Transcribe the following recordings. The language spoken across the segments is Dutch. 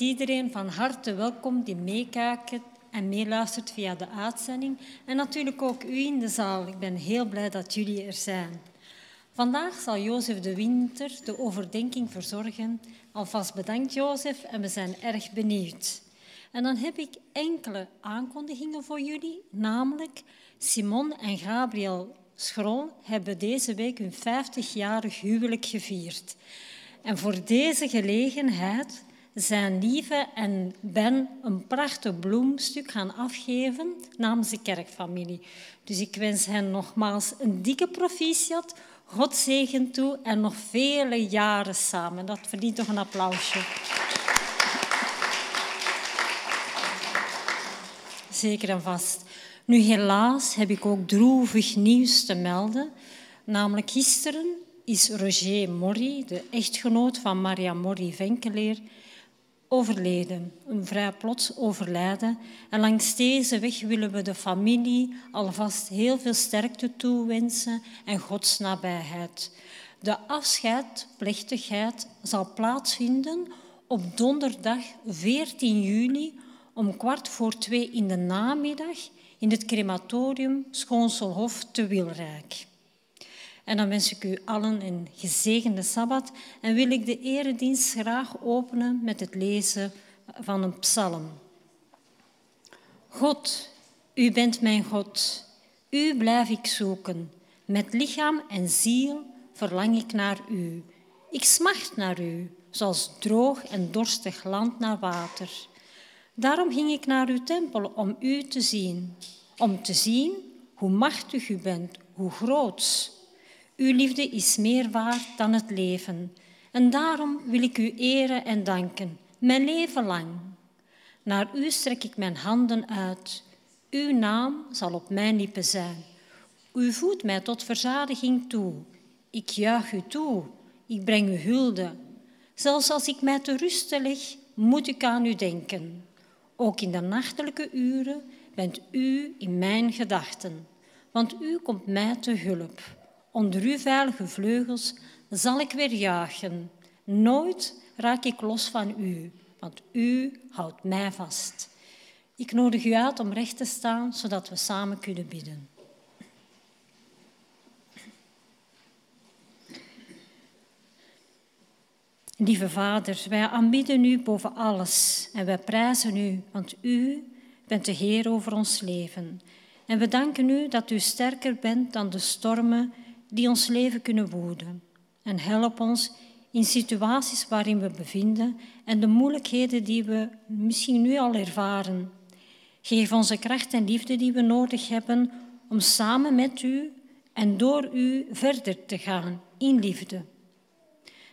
Iedereen van harte welkom die meekijkt en meeluistert via de uitzending. En natuurlijk ook u in de zaal. Ik ben heel blij dat jullie er zijn. Vandaag zal Jozef de Winter de overdenking verzorgen. Alvast bedankt Jozef en we zijn erg benieuwd. En dan heb ik enkele aankondigingen voor jullie, namelijk Simon en Gabriel Schrol hebben deze week hun 50-jarig huwelijk gevierd. En voor deze gelegenheid zijn Lieve en Ben een prachtig bloemstuk gaan afgeven namens de kerkfamilie. Dus ik wens hen nogmaals een dikke proficiat, God zegen toe en nog vele jaren samen. Dat verdient toch een applausje. Zeker en vast. Nu helaas heb ik ook droevig nieuws te melden. Namelijk gisteren is Roger Morri, de echtgenoot van Maria Morri Venkeleer, overleden. Een vrij plots overlijden. En langs deze weg willen we de familie alvast heel veel sterkte toewensen en Gods nabijheid. De afscheidplechtigheid zal plaatsvinden op donderdag 14 juli om kwart voor twee in de namiddag in het crematorium Schoonselhof te Wilrijk. En dan wens ik u allen een gezegende Sabbat en wil ik de eredienst graag openen met het lezen van een psalm. God, u bent mijn God, u blijf ik zoeken. Met lichaam en ziel verlang ik naar u. Ik smacht naar u, zoals droog en dorstig land naar water. Daarom ging ik naar uw tempel om u te zien, om te zien hoe machtig u bent, hoe groot. Uw liefde is meer waard dan het leven. En daarom wil ik u eren en danken, mijn leven lang. Naar u strek ik mijn handen uit. Uw naam zal op mijn lippen zijn. U voedt mij tot verzadiging toe. Ik juich u toe. Ik breng u hulde. Zelfs als ik mij te rusten leg, moet ik aan u denken. Ook in de nachtelijke uren bent u in mijn gedachten, want u komt mij te hulp. Onder uw veilige vleugels zal ik weer jagen. Nooit raak ik los van u, want u houdt mij vast. Ik nodig u uit om recht te staan, zodat we samen kunnen bidden. Lieve Vader, wij aanbidden u boven alles en wij prijzen u, want u bent de Heer over ons leven. En we danken u dat u sterker bent dan de stormen die ons leven kunnen woeden. En help ons in situaties waarin we bevinden en de moeilijkheden die we misschien nu al ervaren. Geef ons de kracht en liefde die we nodig hebben om samen met u en door u verder te gaan in liefde.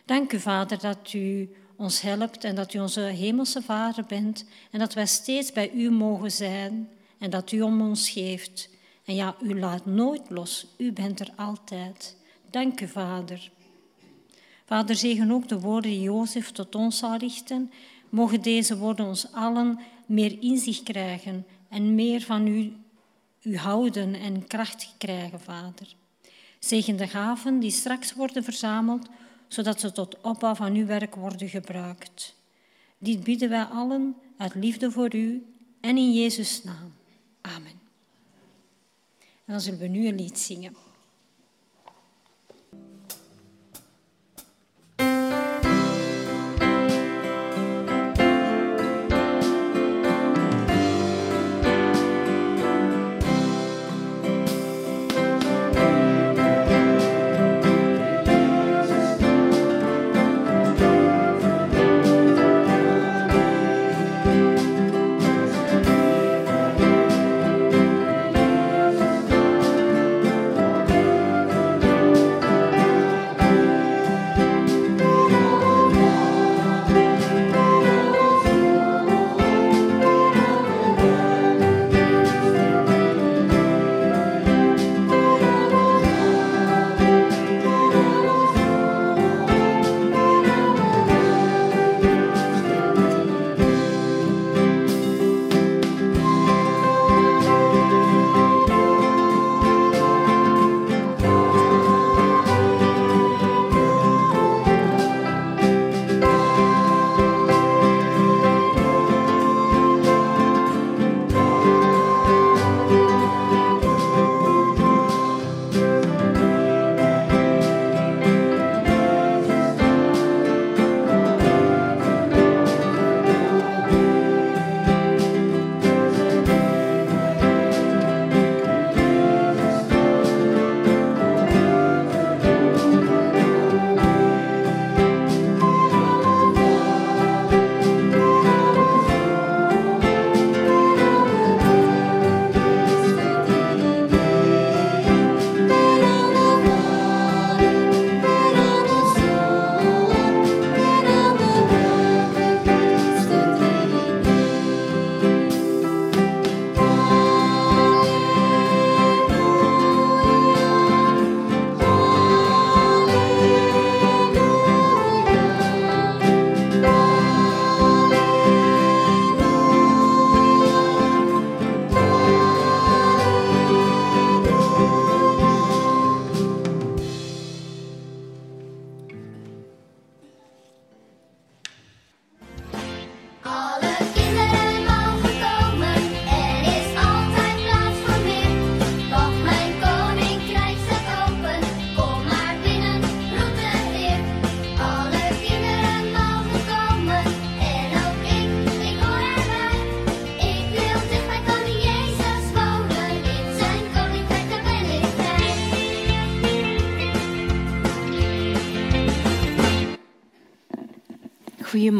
Dank u, Vader, dat u ons helpt en dat u onze hemelse Vader bent en dat wij steeds bij u mogen zijn en dat u om ons geeft. En ja, u laat nooit los, u bent er altijd. Dank u, Vader. Vader, zegen ook de woorden die Jozef tot ons zal richten. Mogen deze woorden ons allen meer inzicht krijgen en meer van u, u houden en kracht krijgen, Vader. Zegen de gaven die straks worden verzameld zodat ze tot opbouw van uw werk worden gebruikt. Dit bidden wij allen uit liefde voor u en in Jezus' naam. Amen. Dan zullen we nu een lied zingen.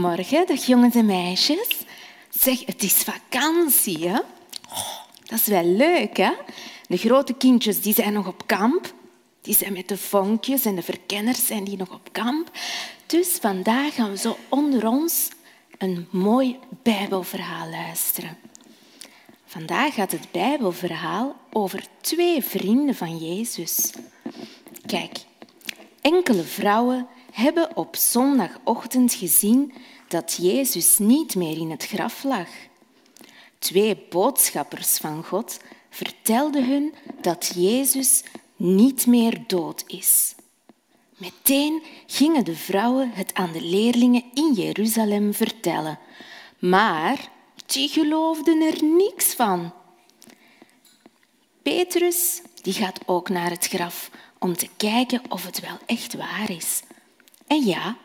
Goedemorgen, dag jongens en meisjes. Zeg, het is vakantie, hè? Oh, dat is wel leuk, hè? De grote kindjes die zijn nog op kamp. Die zijn met de vonkjes en de verkenners zijn die nog op kamp. Dus vandaag gaan we zo onder ons een mooi Bijbelverhaal luisteren. Vandaag gaat het Bijbelverhaal over twee vrienden van Jezus. Kijk, enkele vrouwen hebben op zondagochtend gezien dat Jezus niet meer in het graf lag. Twee boodschappers van God vertelden hun dat Jezus niet meer dood is. Meteen gingen de vrouwen het aan de leerlingen in Jeruzalem vertellen, maar die geloofden er niks van. Petrus die gaat ook naar het graf om te kijken of het wel echt waar is. En ja,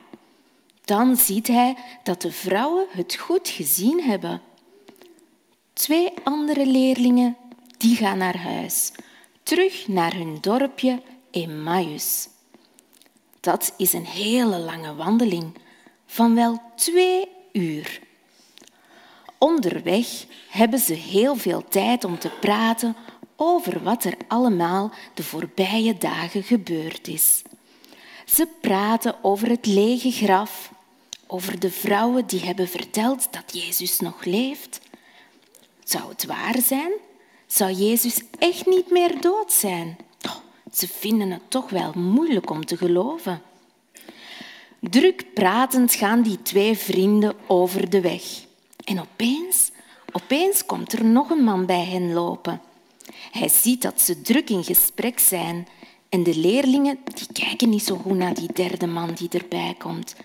dan ziet hij dat de vrouwen het goed gezien hebben. Twee andere leerlingen die gaan naar huis, terug naar hun dorpje Emmaus. Dat is een hele lange wandeling van wel twee uur. Onderweg hebben ze heel veel tijd om te praten over wat er allemaal de voorbije dagen gebeurd is. Ze praten over het lege graf, over de vrouwen die hebben verteld dat Jezus nog leeft. Zou het waar zijn? Zou Jezus echt niet meer dood zijn? Ze vinden het toch wel moeilijk om te geloven. Druk pratend gaan die twee vrienden over de weg. En opeens, opeens komt er nog een man bij hen lopen. Hij ziet dat ze druk in gesprek zijn en de leerlingen die kijken niet zo goed naar die derde man die erbij komt.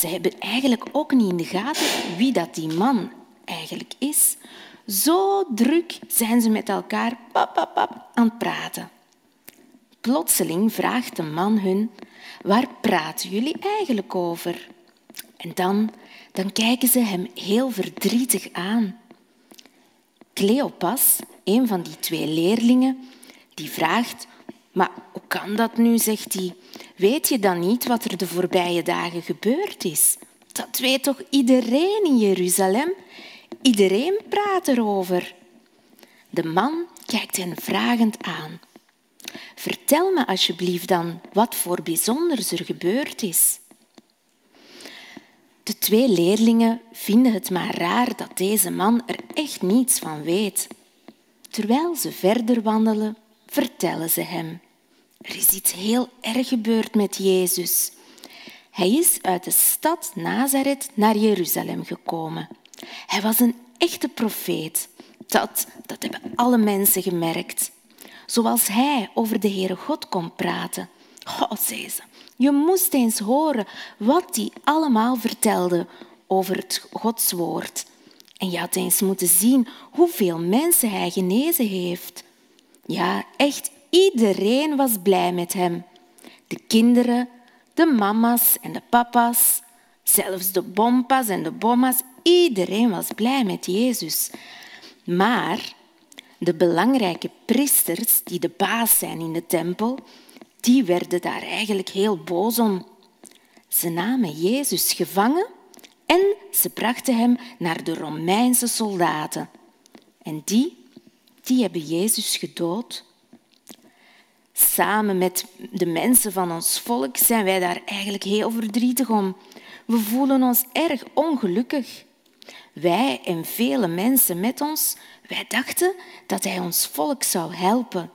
Ze hebben eigenlijk ook niet in de gaten wie dat die man eigenlijk is. Zo druk zijn ze met elkaar pap, pap, pap, aan het praten. Plotseling vraagt de man hun, waar praten jullie eigenlijk over? En dan, dan kijken ze hem heel verdrietig aan. Cleopas, een van die twee leerlingen, die vraagt maar hoe kan dat nu, zegt hij. Weet je dan niet wat er de voorbije dagen gebeurd is? Dat weet toch iedereen in Jeruzalem? Iedereen praat erover. De man kijkt hen vragend aan. Vertel me alsjeblieft dan wat voor bijzonders er gebeurd is. De twee leerlingen vinden het maar raar dat deze man er echt niets van weet. Terwijl ze verder wandelen, vertellen ze hem. Er is iets heel erg gebeurd met Jezus. Hij is uit de stad Nazareth naar Jeruzalem gekomen. Hij was een echte profeet. Dat, dat hebben alle mensen gemerkt. Zoals hij over de Heere God kon praten. Oh, zei ze, je moest eens horen wat hij allemaal vertelde over het Gods woord. En je had eens moeten zien hoeveel mensen hij genezen heeft. Ja, echt iedereen was blij met hem. De kinderen, de mama's en de papa's, zelfs de bompas en de bomma's, iedereen was blij met Jezus. Maar de belangrijke priesters, die de baas zijn in de tempel, die werden daar eigenlijk heel boos om. Ze namen Jezus gevangen en ze brachten hem naar de Romeinse soldaten. En die die hebben Jezus gedood. Samen met de mensen van ons volk zijn wij daar eigenlijk heel verdrietig om. We voelen ons erg ongelukkig. Wij en vele mensen met ons, wij dachten dat hij ons volk zou helpen.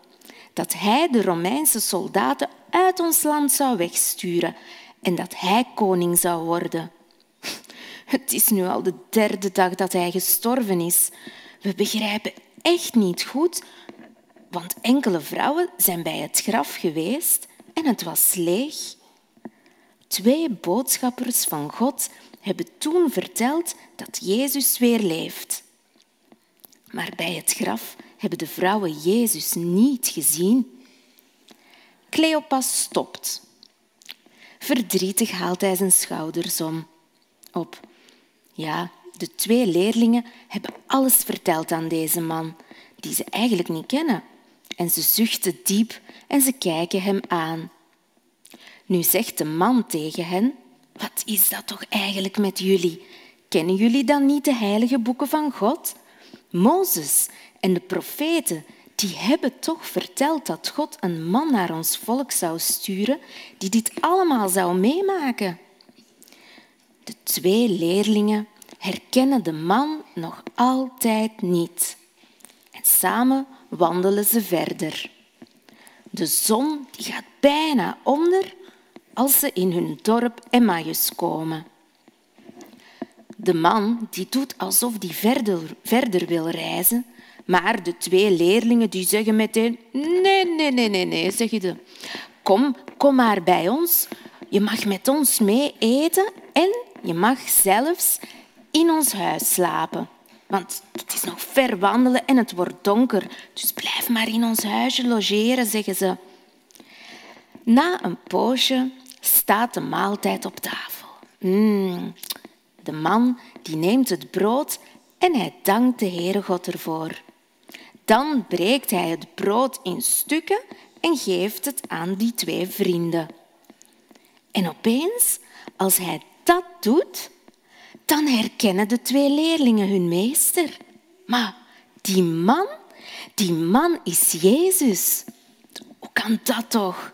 Dat hij de Romeinse soldaten uit ons land zou wegsturen en dat hij koning zou worden. Het is nu al de derde dag dat hij gestorven is. We begrijpen echt niet goed, want enkele vrouwen zijn bij het graf geweest en het was leeg. Twee boodschappers van God hebben toen verteld dat Jezus weer leeft. Maar bij het graf hebben de vrouwen Jezus niet gezien. Cleopas stopt. Verdrietig haalt hij zijn schouders om. Op. Ja, de twee leerlingen hebben alles verteld aan deze man, die ze eigenlijk niet kennen. En ze zuchten diep en ze kijken hem aan. Nu zegt de man tegen hen, Wat is dat toch eigenlijk met jullie? Kennen jullie dan niet de heilige boeken van God? Mozes en de profeten, die hebben toch verteld dat God een man naar ons volk zou sturen die dit allemaal zou meemaken. De twee leerlingen herkennen de man nog altijd niet. En samen wandelen ze verder. De zon die gaat bijna onder als ze in hun dorp Emmaus komen. De man die doet alsof hij verder, verder wil reizen, maar de twee leerlingen die zeggen meteen nee, nee, nee, nee, nee, zeggen ze. Kom, kom maar bij ons. Je mag met ons mee eten en je mag zelfs in ons huis slapen. Want het is nog ver wandelen en het wordt donker. Dus blijf maar in ons huisje logeren, zeggen ze. Na een poosje staat de maaltijd op tafel. Mm, de man die neemt het brood en hij dankt de Heere God ervoor. Dan breekt hij het brood in stukken en geeft het aan die twee vrienden. En opeens, als hij dat doet, dan herkennen de twee leerlingen hun meester. Maar die man, die man is Jezus. Hoe kan dat toch?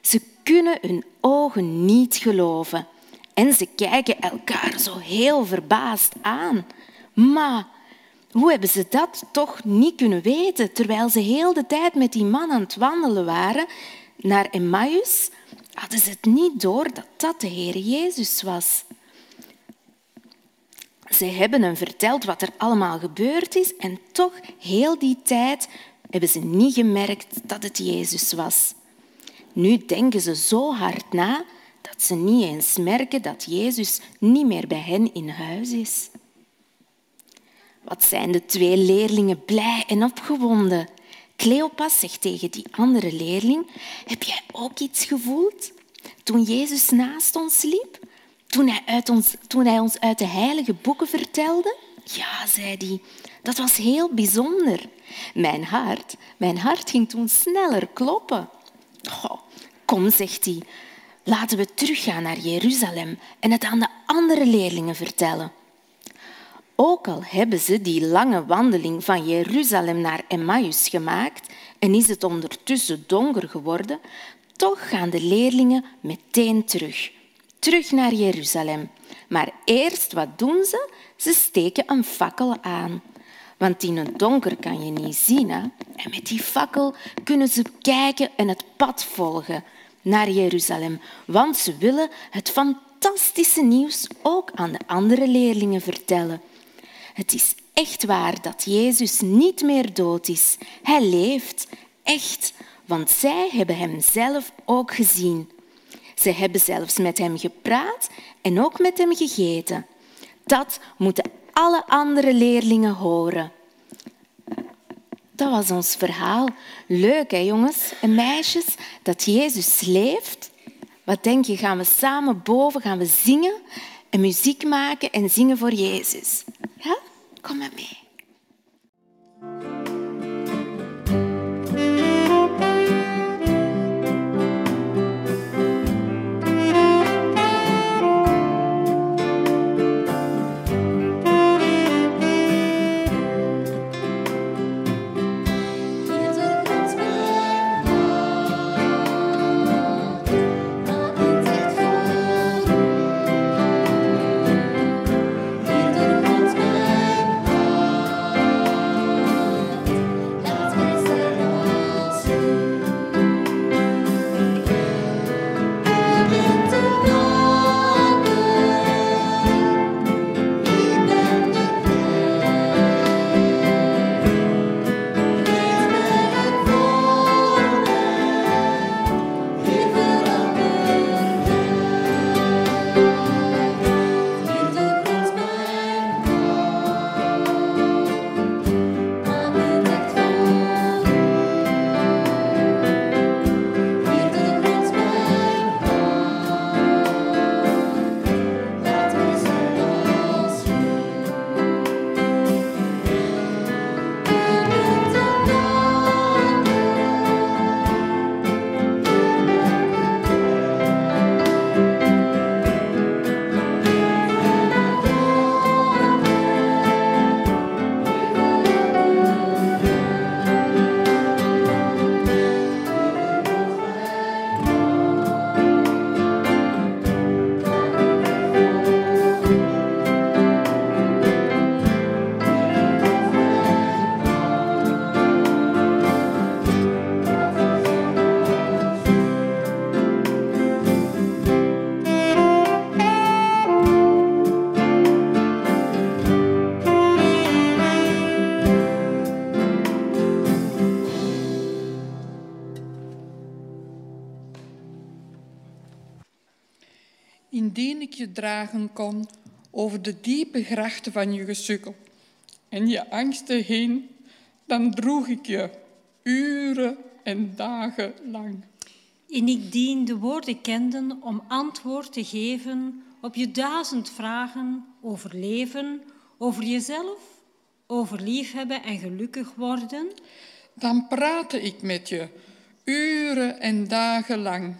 Ze kunnen hun ogen niet geloven en ze kijken elkaar zo heel verbaasd aan. Maar hoe hebben ze dat toch niet kunnen weten terwijl ze heel de tijd met die man aan het wandelen waren naar Emmaus? Hadden ze het niet door dat dat de Heer Jezus was. Ze hebben hem verteld wat er allemaal gebeurd is en toch heel die tijd hebben ze niet gemerkt dat het Jezus was. Nu denken ze zo hard na dat ze niet eens merken dat Jezus niet meer bij hen in huis is. Wat zijn de twee leerlingen blij en opgewonden. Cleopas zegt tegen die andere leerling, heb jij ook iets gevoeld toen Jezus naast ons liep? Toen hij, uit ons, toen hij ons uit de heilige boeken vertelde? Ja, zei hij, dat was heel bijzonder. Mijn hart, mijn hart ging toen sneller kloppen. Kom, zegt hij, laten we teruggaan naar Jeruzalem en het aan de andere leerlingen vertellen. Ook al hebben ze die lange wandeling van Jeruzalem naar Emmaus gemaakt en is het ondertussen donker geworden, toch gaan de leerlingen meteen terug. Terug naar Jeruzalem. Maar eerst, wat doen ze? Ze steken een fakkel aan. Want in het donker kan je niet zien. Hè? En met die fakkel kunnen ze kijken en het pad volgen naar Jeruzalem. Want ze willen het fantastische nieuws ook aan de andere leerlingen vertellen. Het is echt waar dat Jezus niet meer dood is. Hij leeft, echt, want zij hebben hem zelf ook gezien. Ze hebben zelfs met hem gepraat en ook met hem gegeten. Dat moeten alle andere leerlingen horen. Dat was ons verhaal. Leuk, hè, jongens en meisjes, dat Jezus leeft. Wat denk je, gaan we samen boven gaan we zingen en muziek maken en zingen voor Jezus? Ja? Kom maar mee. Dragen kon over de diepe grachten van je gesukkel en je angsten heen, dan droeg ik je uren en dagen lang. En ik dien de woorden kenden om antwoord te geven op je duizend vragen over leven, over jezelf, over liefhebben en gelukkig worden. Dan praatte ik met je uren en dagen lang.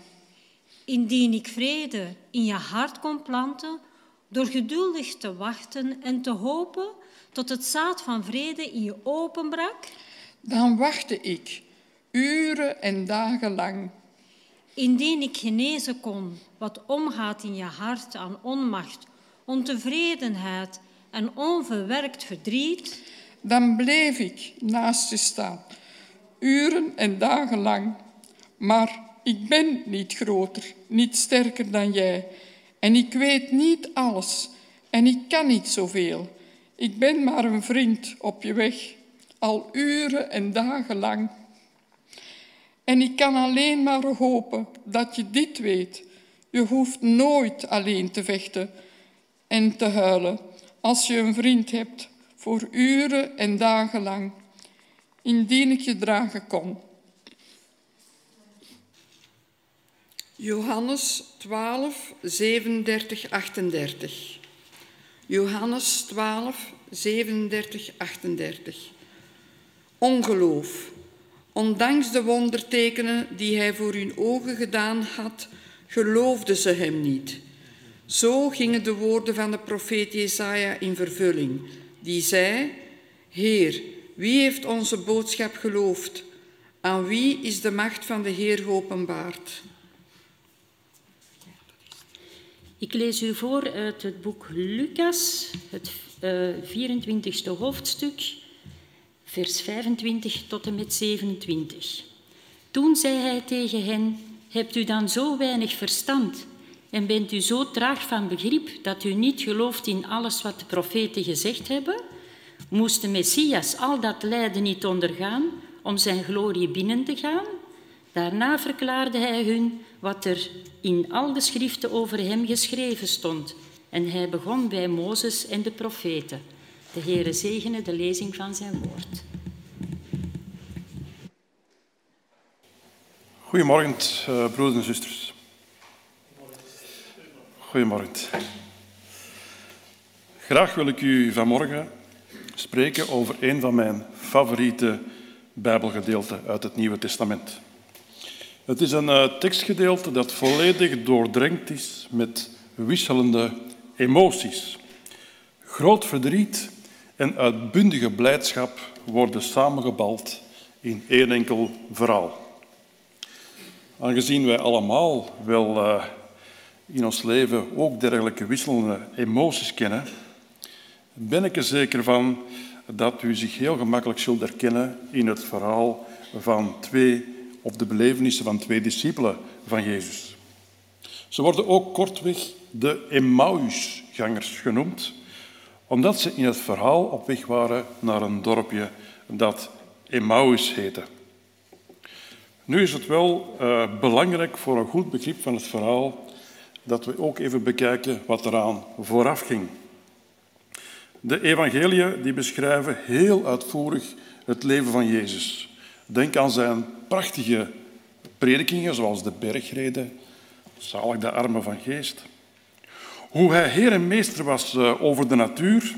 Indien ik vrede in je hart kon planten, door geduldig te wachten en te hopen tot het zaad van vrede in je openbrak, Dan wachtte ik uren en dagen lang. indien ik genezen kon wat omgaat in je hart aan onmacht, ontevredenheid en onverwerkt verdriet, Dan bleef ik naast je staan, uren en dagen lang. Maar ik ben niet groter, niet sterker dan jij. En ik weet niet alles en ik kan niet zoveel. Ik ben maar een vriend op je weg, al uren en dagen lang. En ik kan alleen maar hopen dat je dit weet. Je hoeft nooit alleen te vechten en te huilen als je een vriend hebt voor uren en dagen lang, indien ik je dragen kon. Johannes 12, 37, 38. Johannes 12, 37, 38. Ongeloof. Ondanks de wondertekenen die hij voor hun ogen gedaan had, geloofden ze hem niet. Zo gingen de woorden van de profeet Jesaja in vervulling, die zei: Heer, wie heeft onze boodschap geloofd? Aan wie is de macht van de Heer geopenbaard? Ik lees u voor uit het boek Lucas, het uh, 24e hoofdstuk, vers 25 tot en met 27. Toen zei hij tegen hen: Hebt u dan zo weinig verstand en bent u zo traag van begrip dat u niet gelooft in alles wat de profeten gezegd hebben? Moest de Messias al dat lijden niet ondergaan om zijn glorie binnen te gaan? Daarna verklaarde hij hun wat er in al de schriften over hem geschreven stond. En hij begon bij Mozes en de profeten. De Heere zegene de lezing van zijn woord. Goedemorgen, uh, broeders en zusters. Goedemorgen. Graag wil ik u vanmorgen spreken over een van mijn favoriete Bijbelgedeelten uit het Nieuwe Testament. Het is een uh, tekstgedeelte dat volledig doordrenkt is met wisselende emoties. Groot verdriet en uitbundige blijdschap worden samengebald in één enkel verhaal. Aangezien wij allemaal wel uh, in ons leven ook dergelijke wisselende emoties kennen, ben ik er zeker van dat u zich heel gemakkelijk zult herkennen in het verhaal van twee op de belevenissen van twee discipelen van Jezus. Ze worden ook kortweg de Emmausgangers genoemd, omdat ze in het verhaal op weg waren naar een dorpje dat Emmaus heette. Nu is het wel uh, belangrijk voor een goed begrip van het verhaal dat we ook even bekijken wat eraan vooraf ging. De evangeliën die beschrijven heel uitvoerig het leven van Jezus. Denk aan zijn prachtige predikingen, zoals de bergrede, zalig de armen van geest. Hoe hij heer en meester was eh, over de natuur.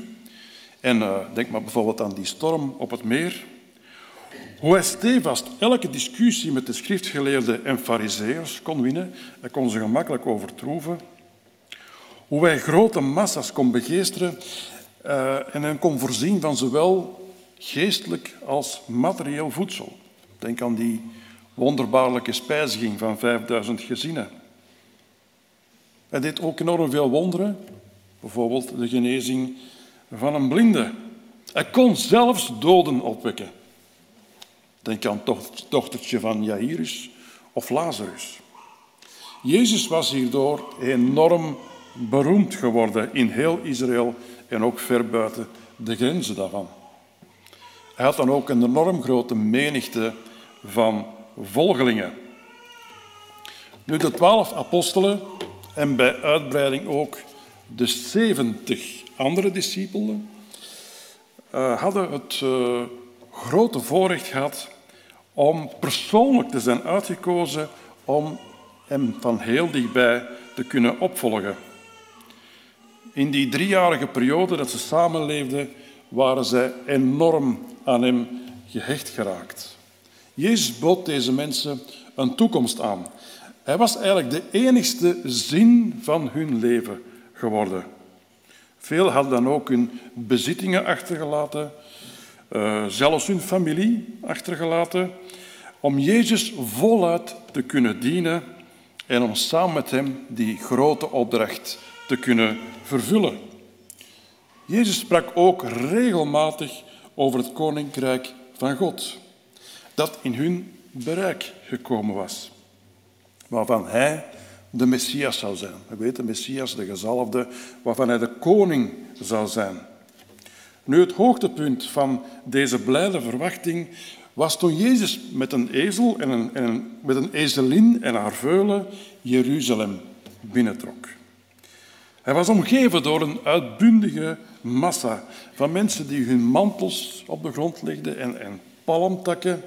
En uh, denk maar bijvoorbeeld aan die storm op het meer. Hoe hij stevast elke discussie met de schriftgeleerden en fariseërs kon winnen. Hij kon ze gemakkelijk overtroeven. Hoe hij grote massa's kon begeesteren uh, en hen kon voorzien van zowel geestelijk als materieel voedsel. Denk aan die wonderbaarlijke spijziging van 5000 gezinnen. Hij deed ook enorm veel wonderen, bijvoorbeeld de genezing van een blinde. Hij kon zelfs doden opwekken. Denk aan het dochtertje van Jairus of Lazarus. Jezus was hierdoor enorm beroemd geworden in heel Israël en ook ver buiten de grenzen daarvan. Hij had dan ook een enorm grote menigte van volgelingen. Nu, de twaalf apostelen en bij uitbreiding ook de 70 andere discipelen, uh, hadden het uh, grote voorrecht gehad om persoonlijk te zijn uitgekozen om hem van heel dichtbij te kunnen opvolgen. In die driejarige periode dat ze samenleefden, waren zij enorm aan hem gehecht geraakt. Jezus bood deze mensen een toekomst aan. Hij was eigenlijk de enigste zin van hun leven geworden. Veel hadden dan ook hun bezittingen achtergelaten, uh, zelfs hun familie achtergelaten, om Jezus voluit te kunnen dienen en om samen met hem die grote opdracht te kunnen vervullen. Jezus sprak ook regelmatig over het koninkrijk van God, dat in hun bereik gekomen was, waarvan hij de Messias zou zijn. We weten, Messias, de gezalfde, waarvan hij de koning zou zijn. Nu, het hoogtepunt van deze blijde verwachting was toen Jezus met een ezel en een, en met een ezelin en haar veulen Jeruzalem binnentrok. Hij was omgeven door een uitbundige massa van mensen die hun mantels op de grond legden en, en palmtakken.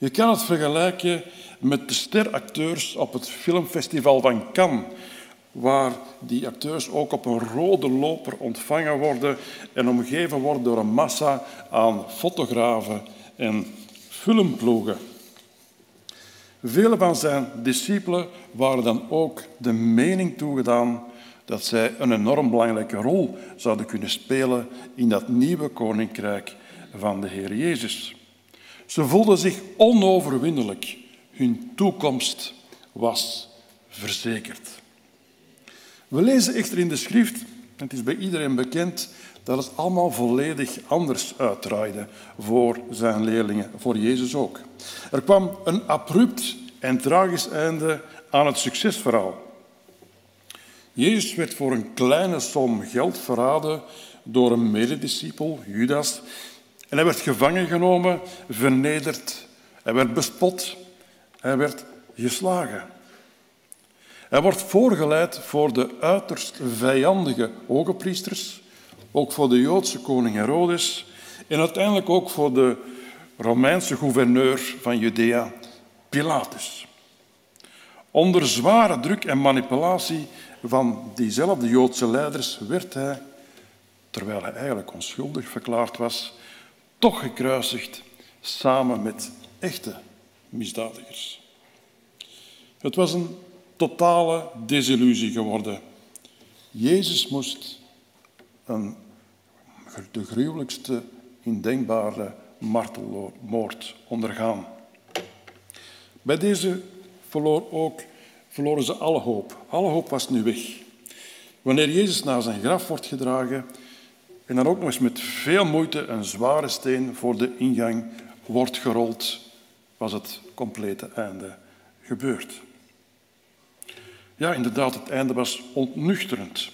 Je kan het vergelijken met de steracteurs op het filmfestival van Cannes, waar die acteurs ook op een rode loper ontvangen worden en omgeven worden door een massa aan fotografen en filmploegen. Vele van zijn discipelen waren dan ook de mening toegedaan dat zij een enorm belangrijke rol zouden kunnen spelen in dat nieuwe koninkrijk van de Heer Jezus. Ze voelden zich onoverwinnelijk. Hun toekomst was verzekerd. We lezen echter in de schrift, en het is bij iedereen bekend, dat het allemaal volledig anders uitdraaide voor zijn leerlingen, voor Jezus ook. Er kwam een abrupt en tragisch einde aan het succesverhaal. Jezus werd voor een kleine som geld verraden door een medediscipel, Judas. En hij werd gevangen genomen, vernederd. Hij werd bespot. Hij werd geslagen. Hij wordt voorgeleid voor de uiterst vijandige hogepriesters, ook voor de Joodse koning Herodes en uiteindelijk ook voor de Romeinse gouverneur van Judea, Pilatus. Onder zware druk en manipulatie van diezelfde Joodse leiders werd hij, terwijl hij eigenlijk onschuldig verklaard was, toch gekruisigd samen met echte misdadigers. Het was een totale desillusie geworden. Jezus moest een, de gruwelijkste indenkbare martelmoord ondergaan. Bij deze verloor ook verloren ze alle hoop. Alle hoop was nu weg. Wanneer Jezus naar zijn graf wordt gedragen en dan ook nog eens met veel moeite een zware steen voor de ingang wordt gerold, was het complete einde gebeurd. Ja, inderdaad, het einde was ontnuchterend.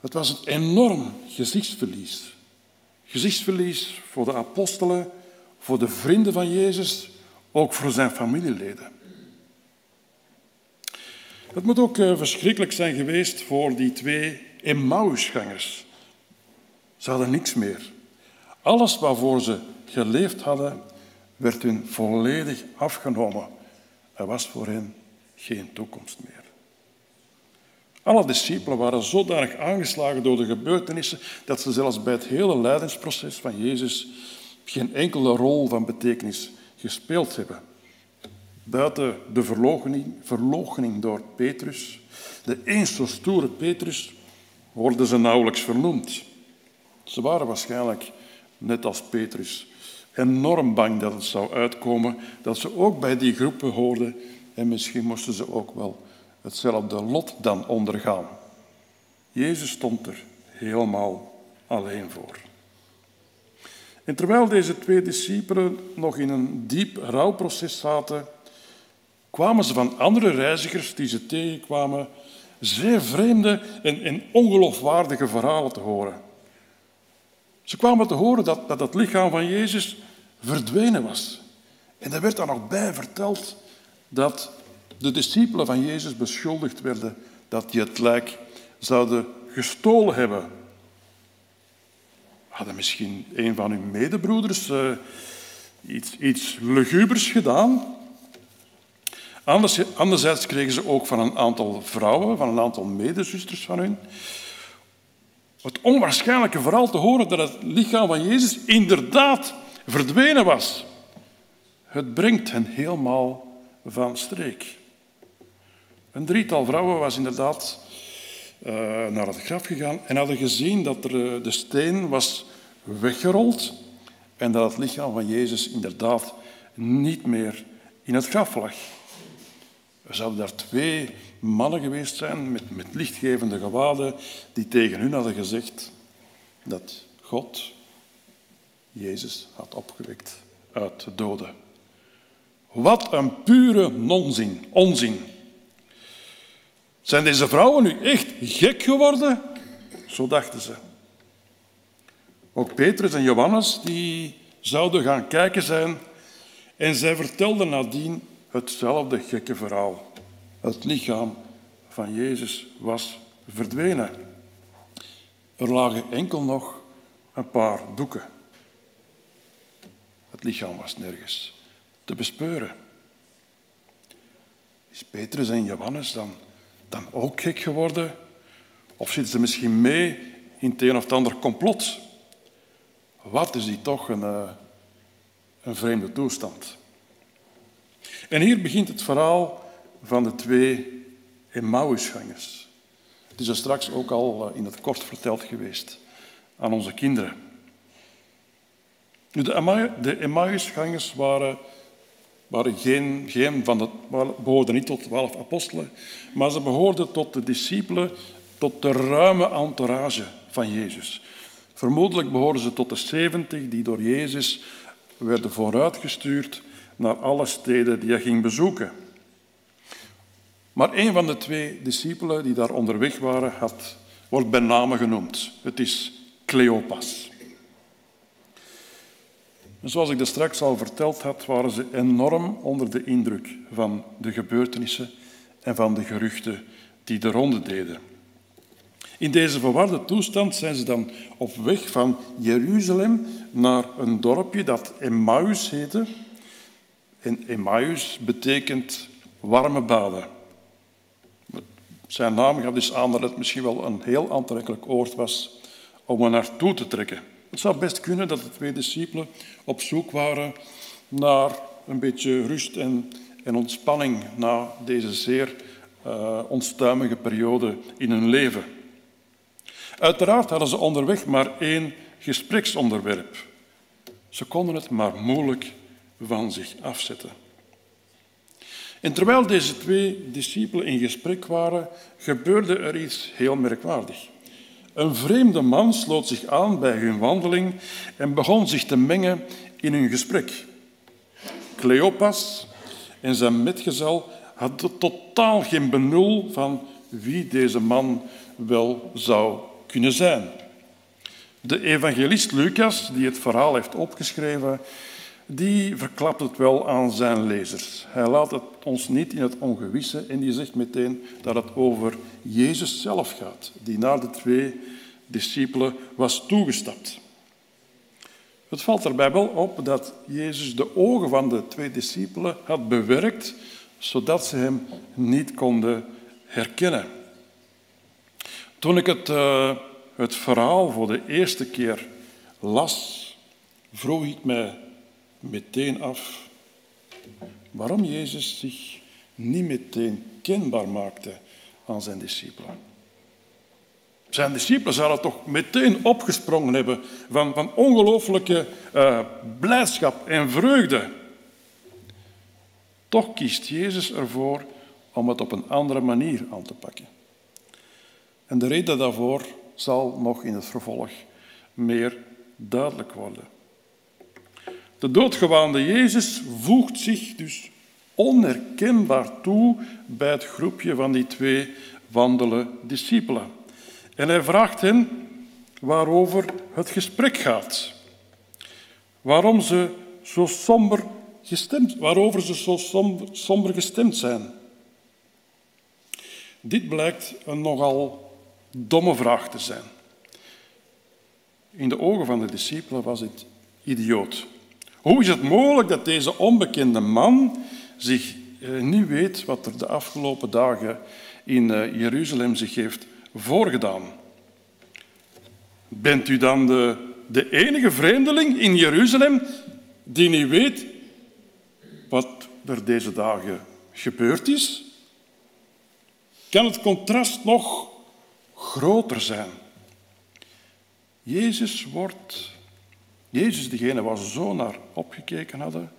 Het was een enorm gezichtsverlies. Gezichtsverlies voor de apostelen, voor de vrienden van Jezus, ook voor zijn familieleden. Het moet ook eh, verschrikkelijk zijn geweest voor die twee Emmausgangers. Ze hadden niks meer. Alles waarvoor ze geleefd hadden, werd hun volledig afgenomen. Er was voor hen geen toekomst meer. Alle discipelen waren zodanig aangeslagen door de gebeurtenissen dat ze zelfs bij het hele lijdensproces van Jezus geen enkele rol van betekenis gespeeld hebben. Buiten de verloochening, door Petrus, de eens zo stoere Petrus, worden ze nauwelijks vernoemd. Ze waren waarschijnlijk, net als Petrus, enorm bang dat het zou uitkomen dat ze ook bij die groepen hoorden en misschien moesten ze ook wel hetzelfde lot dan ondergaan. Jezus stond er helemaal alleen voor. En terwijl deze twee discipelen nog in een diep rouwproces zaten, kwamen ze van andere reizigers die ze tegenkwamen zeer vreemde en, en ongeloofwaardige verhalen te horen. Ze kwamen te horen dat, dat het lichaam van Jezus verdwenen was. En er werd dan nog bij verteld dat de discipelen van Jezus beschuldigd werden dat die het lijk zouden gestolen hebben. Hadden misschien een van hun medebroeders uh, iets, iets lugubers gedaan? Anderzijds kregen ze ook van een aantal vrouwen, van een aantal medezusters van hun, het onwaarschijnlijke verhaal te horen dat het lichaam van Jezus inderdaad verdwenen was. Het brengt hen helemaal van streek. Een drietal vrouwen was inderdaad uh, naar het graf gegaan en hadden gezien dat er, eh, de steen was weggerold en dat het lichaam van Jezus inderdaad niet meer in het graf lag. Er zouden daar twee mannen geweest zijn met, met lichtgevende gewaden die tegen hun hadden gezegd dat God Jezus had opgewekt uit de doden. Wat een pure nonzin, onzin. Zijn deze vrouwen nu echt gek geworden? Zo dachten ze. Ook Petrus en Johannes die zouden gaan kijken zijn en zij vertelden nadien hetzelfde gekke verhaal. Het lichaam van Jezus was verdwenen. Er lagen enkel nog een paar doeken. Het lichaam was nergens te bespeuren. Is Petrus en Johannes dan, dan ook gek geworden? Of zitten ze misschien mee in het een of het ander complot? Wat is die toch een, eh, een vreemde toestand? En hier begint het verhaal van de twee Emmausgangers. Het is er straks ook al eh, in het kort verteld geweest aan onze kinderen. De Emmausgangers waren, geen, geen van de, behoorden niet tot twaalf apostelen, maar ze behoorden tot de discipelen, tot de ruime entourage van Jezus. Vermoedelijk behoorden ze tot de zeventig die door Jezus werden vooruitgestuurd naar alle steden die hij ging bezoeken. Maar een van de twee discipelen die daar onderweg waren, had, wordt bij name genoemd. Het is Cleopas. Zoals ik dat straks al verteld had, waren ze enorm onder de indruk van de gebeurtenissen en van de geruchten die de ronde deden. In deze verwarde toestand zijn ze dan op weg van Jeruzalem naar een dorpje dat Emmaus heette. En Emmaus betekent warme baden. Zijn naam gaf dus aan dat het misschien wel een heel aantrekkelijk oord was om er naartoe te trekken. Het zou best kunnen dat de twee discipelen op zoek waren naar een beetje rust en, en ontspanning na deze zeer uh, onstuimige periode in hun leven. Uiteraard hadden ze onderweg maar één gespreksonderwerp. Ze konden het maar moeilijk van zich afzetten. En terwijl deze twee discipelen in gesprek waren, gebeurde er iets heel merkwaardigs. Een vreemde man sloot zich aan bij hun wandeling en begon zich te mengen in hun gesprek. Cleopas en zijn metgezel hadden totaal geen benul van wie deze man wel zou kunnen zijn. De evangelist Lucas, die het verhaal heeft opgeschreven, die verklapt het wel aan zijn lezers. Hij laat het ons niet in het ongewisse en die zegt meteen dat het over Jezus zelf gaat, die naar de twee discipelen was toegestapt. Het valt erbij wel op dat Jezus de ogen van de twee discipelen had bewerkt, zodat ze hem niet konden herkennen. Toen ik het, uh, het verhaal voor de eerste keer las, vroeg ik mij meteen af waarom Jezus zich niet meteen kenbaar maakte aan zijn discipelen. Zijn discipelen zouden toch meteen opgesprongen hebben van, van ongelooflijke uh, blijdschap en vreugde. Toch kiest Jezus ervoor om het op een andere manier aan te pakken. En de reden daarvoor zal nog in het vervolg meer duidelijk worden. De doodgewaande Jezus voegt zich dus onherkenbaar toe bij het groepje van die twee wandelen discipelen. En hij vraagt hen waarover het gesprek gaat. Waarom ze zo somber gestemd, waarover ze zo somber, somber gestemd zijn. Dit blijkt een nogal domme vraag te zijn. In de ogen van de discipelen was het idioot. Hoe is het mogelijk dat deze onbekende man zich eh, niet weet wat er de afgelopen dagen in eh, Jeruzalem zich heeft voorgedaan? Bent u dan de, de enige vreemdeling in Jeruzalem die niet weet wat er deze dagen gebeurd is? Kan het contrast nog groter zijn? Jezus wordt, Jezus degene waar ze zo naar opgekeken hadden,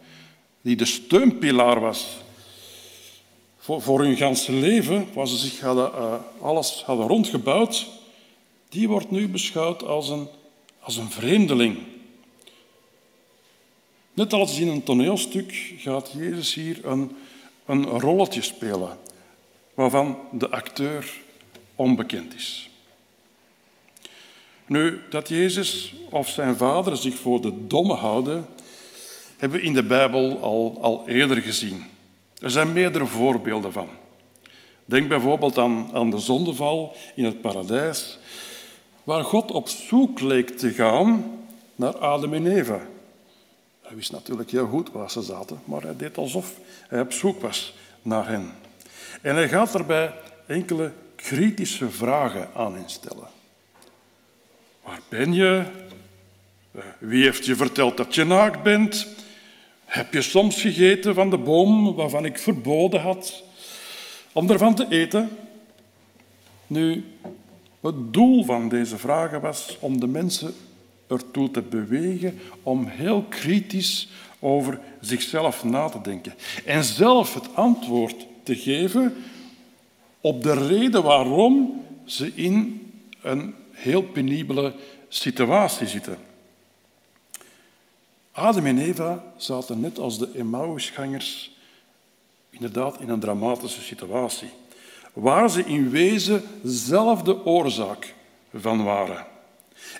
die de steunpilaar was voor, hun ganse leven, waar ze zich hadden, uh, alles hadden rondgebouwd, die wordt nu beschouwd als een, als een vreemdeling. Net als in een toneelstuk gaat Jezus hier een, een rolletje spelen, waarvan de acteur onbekend is. Nu, dat Jezus of zijn vader zich voor de domme houden, hebben we in de Bijbel al, al eerder gezien. Er zijn meerdere voorbeelden van. Denk bijvoorbeeld aan, aan de zondeval in het paradijs, waar God op zoek leek te gaan naar Adam en Eva. Hij wist natuurlijk heel goed waar ze zaten, maar hij deed alsof hij op zoek was naar hen. En hij gaat daarbij enkele kritische vragen aan hen stellen. Waar ben je? Eh, wie heeft je verteld dat je naakt bent? Heb je soms gegeten van de boom waarvan ik verboden had om ervan te eten? Nu, het doel van deze vragen was om de mensen ertoe te bewegen om heel kritisch over zichzelf na te denken en zelf het antwoord te geven op de reden waarom ze in een heel penibele situatie zitten. Adam en Eva zaten net als de Emmausgangers inderdaad in een dramatische situatie, waar ze in wezen zelf de oorzaak van waren.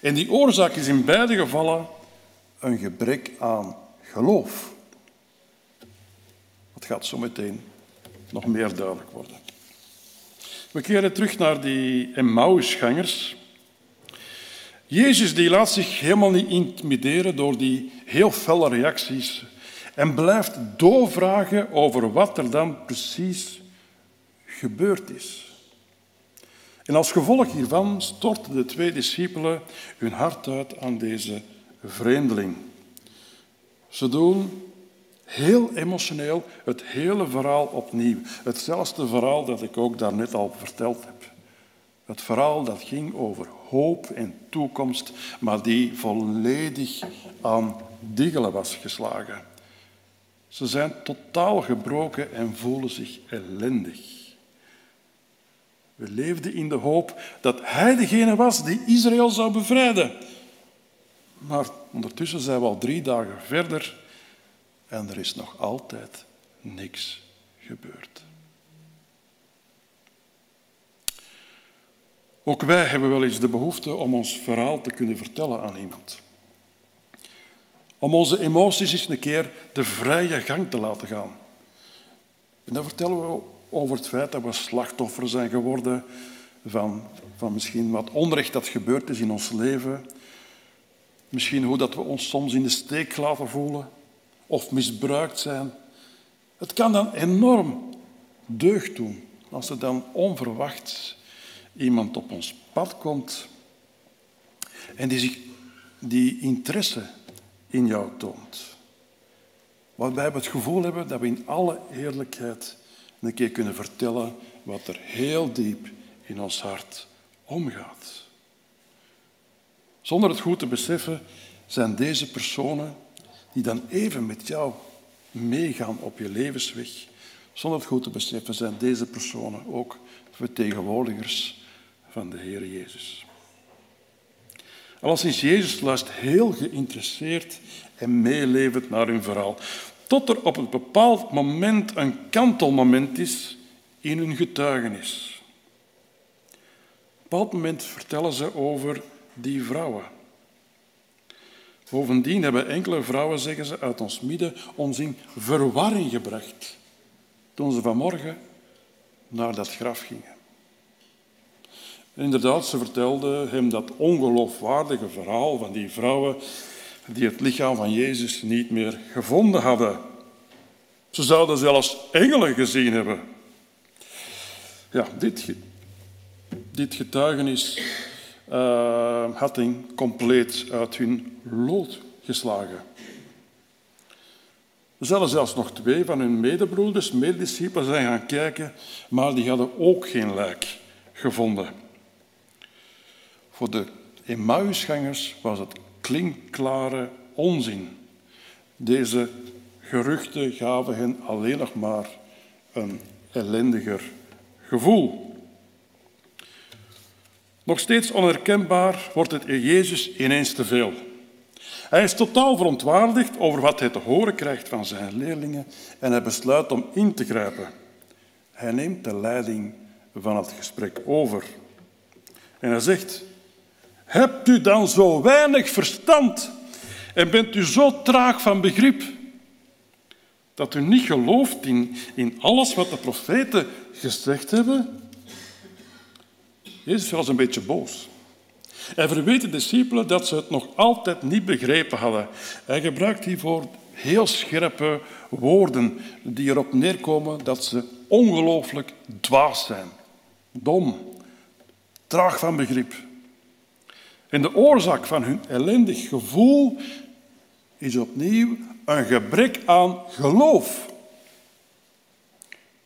En die oorzaak is in beide gevallen een gebrek aan geloof. Dat gaat zo meteen nog meer duidelijk worden. We keren terug naar die Emmausgangers. Jezus die laat zich helemaal niet intimideren door die heel felle reacties en blijft doorvragen over wat er dan precies gebeurd is. En als gevolg hiervan storten de twee discipelen hun hart uit aan deze vreemdeling. Ze doen heel emotioneel het hele verhaal opnieuw. Hetzelfde verhaal dat ik ook daarnet al verteld heb. Het verhaal dat ging over hoop en toekomst, maar die volledig aan diggelen was geslagen. Ze zijn totaal gebroken en voelen zich ellendig. We leefden in de hoop dat hij degene was die Israël zou bevrijden. Maar ondertussen zijn we al drie dagen verder en er is nog altijd niks gebeurd. Ook wij hebben wel eens de behoefte om ons verhaal te kunnen vertellen aan iemand. Om onze emoties eens een keer de vrije gang te laten gaan. En dan vertellen we over het feit dat we slachtoffer zijn geworden van, van misschien wat onrecht dat gebeurd is in ons leven. Misschien hoe dat we ons soms in de steek laten voelen of misbruikt zijn. Het kan dan enorm deugd doen als er dan onverwachts iemand op ons pad komt en die, zich, die interesse in jou toont. Waarbij we het gevoel hebben dat we in alle eerlijkheid een keer kunnen vertellen wat er heel diep in ons hart omgaat. Zonder het goed te beseffen zijn deze personen die dan even met jou meegaan op je levensweg, zonder het goed te beseffen zijn deze personen ook vertegenwoordigers van de Heer Jezus. Alleszins, Jezus luistert heel geïnteresseerd en meelevend naar hun verhaal. Tot er op een bepaald moment een kantelmoment is in hun getuigenis. Op een bepaald moment vertellen ze over die vrouwen. Bovendien hebben enkele vrouwen, zeggen ze, uit ons midden ons in verwarring gebracht toen ze vanmorgen naar dat graf gingen. Inderdaad, ze vertelde hem dat ongeloofwaardige verhaal van die vrouwen die het lichaam van Jezus niet meer gevonden hadden. Ze zouden zelfs engelen gezien hebben. Ja, dit, dit getuigenis uh, had hen compleet uit hun lood geslagen. Er zouden zelfs nog twee van hun medebroeders, medediscipelen, zijn gaan kijken, maar die hadden ook geen lijk gevonden. Voor de Emmausgangers was het klinkklare onzin. Deze geruchten gaven hen alleen nog maar een ellendiger gevoel. Nog steeds onherkenbaar wordt het Jezus ineens te veel. Hij is totaal verontwaardigd over wat hij te horen krijgt van zijn leerlingen en hij besluit om in te grijpen. Hij neemt de leiding van het gesprek over. En hij zegt, hebt u dan zo weinig verstand en bent u zo traag van begrip dat u niet gelooft in, in alles wat de profeten gezegd hebben? Jezus was een beetje boos. Hij verweet de discipelen dat ze het nog altijd niet begrepen hadden. Hij gebruikt hiervoor heel scherpe woorden die erop neerkomen dat ze ongelooflijk dwaas zijn. Dom, traag van begrip. En de oorzaak van hun ellendig gevoel is opnieuw een gebrek aan geloof.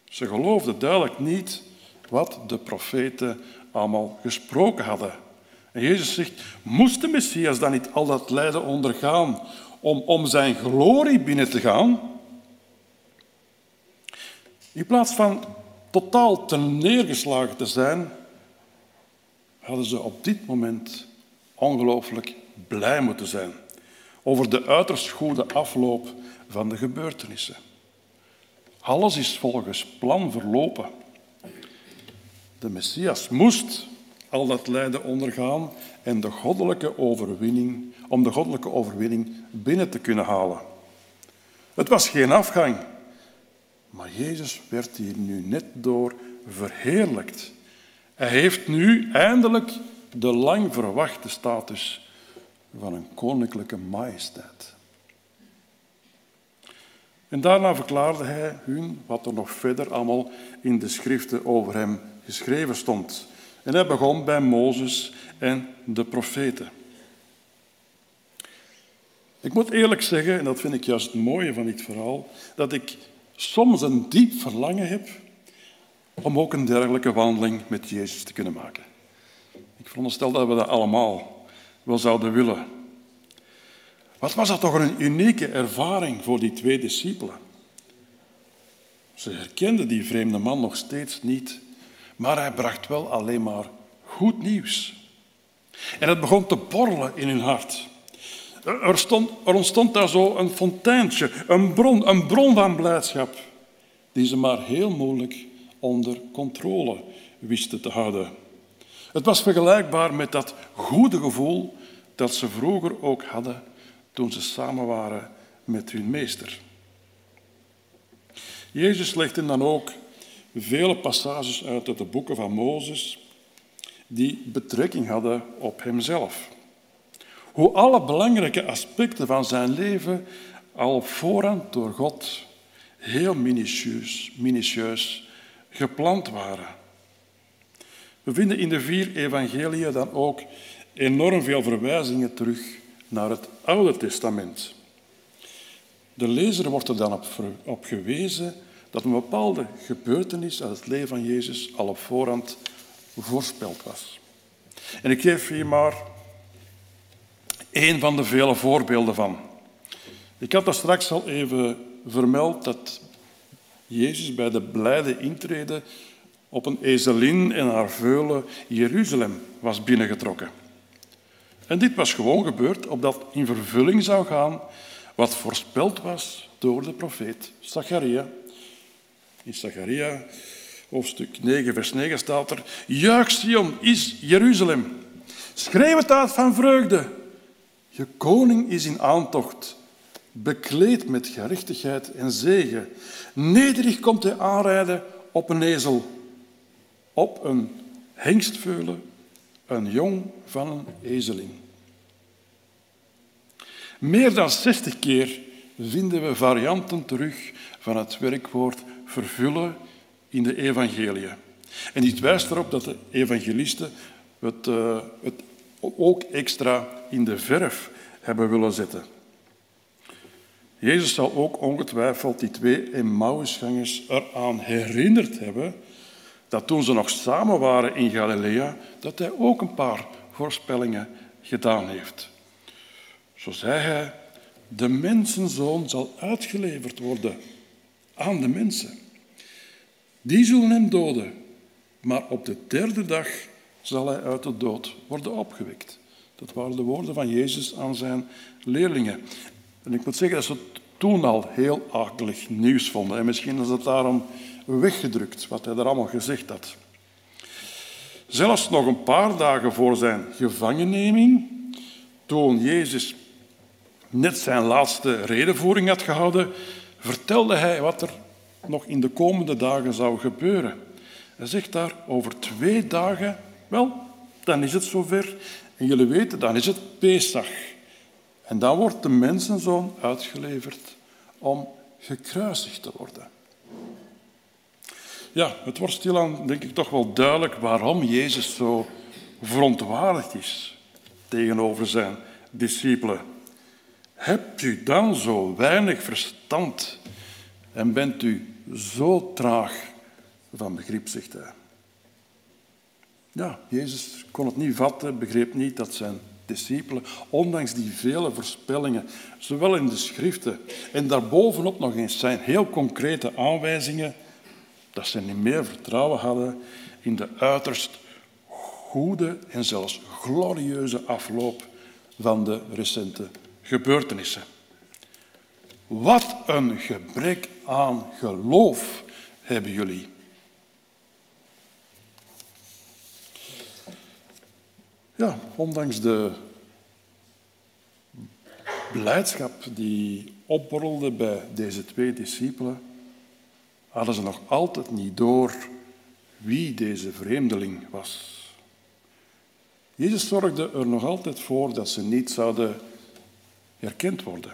Ze geloofden duidelijk niet wat de profeten allemaal gesproken hadden. En Jezus zegt, moest de Messias dan niet al dat lijden ondergaan om, om zijn glorie binnen te gaan? In plaats van totaal ten neergeslagen te zijn, hadden ze op dit moment ongelooflijk blij moeten zijn over de uiterst goede afloop van de gebeurtenissen. Alles is volgens plan verlopen. De Messias moest al dat lijden ondergaan en de goddelijke overwinning, om de goddelijke overwinning binnen te kunnen halen. Het was geen afgang, maar Jezus werd hier nu net door verheerlijkt. Hij heeft nu eindelijk de lang verwachte status van een koninklijke majesteit. En daarna verklaarde hij hun wat er nog verder allemaal in de schriften over hem geschreven stond. En hij begon bij Mozes en de profeten. Ik moet eerlijk zeggen, en dat vind ik juist het mooie van dit verhaal, dat ik soms een diep verlangen heb om ook een dergelijke wandeling met Jezus te kunnen maken. Ik veronderstel dat we dat allemaal wel zouden willen. Wat was dat toch een unieke ervaring voor die twee discipelen? Ze herkenden die vreemde man nog steeds niet maar hij bracht wel alleen maar goed nieuws. En het begon te borrelen in hun hart. Er, stond, er ontstond daar zo een fonteintje, een bron, een bron van blijdschap, die ze maar heel moeilijk onder controle wisten te houden. Het was vergelijkbaar met dat goede gevoel dat ze vroeger ook hadden toen ze samen waren met hun meester. Jezus legde dan ook vele passages uit de boeken van Mozes die betrekking hadden op hemzelf. Hoe alle belangrijke aspecten van zijn leven al op voorhand door God heel minutieus, minutieus gepland waren. We vinden in de vier evangeliën dan ook enorm veel verwijzingen terug naar het Oude Testament. De lezer wordt er dan op, gewezen dat een bepaalde gebeurtenis uit het leven van Jezus al op voorhand voorspeld was. En ik geef hier maar één van de vele voorbeelden van. Ik had daar straks al even vermeld dat Jezus bij de blijde intrede op een ezelin en haar veulen Jeruzalem was binnengetrokken. En dit was gewoon gebeurd opdat in vervulling zou gaan wat voorspeld was door de profeet Zacharia in Zacharia, hoofdstuk 9, vers 9 staat er: Juich Sion is Jeruzalem. Schreeuw het uit van vreugde. Je koning is in aantocht, bekleed met gerechtigheid en zegen. Nederig komt hij aanrijden op een ezel, op een hengstveulen een jong van een ezelin. Meer dan 60 keer vinden we varianten terug van het werkwoord vervullen in de evangeliën. En dit wijst erop dat de evangelisten het, uh, het ook extra in de verf hebben willen zetten. Jezus zal ook ongetwijfeld die twee Emmausgangers eraan herinnerd hebben dat toen ze nog samen waren in Galilea, dat hij ook een paar voorspellingen gedaan heeft. Zo zei hij, de mensenzoon zal uitgeleverd worden aan de mensen. Die zullen hem doden, maar op de derde dag zal hij uit de dood worden opgewekt. Dat waren de woorden van Jezus aan zijn leerlingen. En ik moet zeggen dat ze toen al heel akelig nieuws vonden. En misschien is het daarom weggedrukt, wat hij er allemaal gezegd had. Zelfs nog een paar dagen voor zijn gevangenneming, toen Jezus net zijn laatste redenvoering had gehouden, vertelde hij wat er nog in de komende dagen zou gebeuren. Hij zegt daar, over twee dagen, wel, dan is het zover. En jullie weten, dan is het Pesach. En dan wordt de mensenzoon uitgeleverd om gekruisigd te worden. Ja, het wordt stilaan, denk ik, toch wel duidelijk waarom Jezus zo verontwaardigd is tegenover zijn discipelen. Hebt u dan zo weinig verstand en bent u zo traag van begrip, zegt hij. Ja, Jezus kon het niet vatten, begreep niet dat zijn discipelen, ondanks die vele voorspellingen, zowel in de schriften en daarbovenop nog eens zijn heel concrete aanwijzingen, dat ze niet meer vertrouwen hadden in de uiterst goede en zelfs glorieuze afloop van de recente gebeurtenissen. Wat een gebrek aan geloof hebben jullie. Ja, ondanks de blijdschap die opborrelde bij deze twee discipelen, hadden ze nog altijd niet door wie deze vreemdeling was. Jezus zorgde er nog altijd voor dat ze niet zouden herkend worden.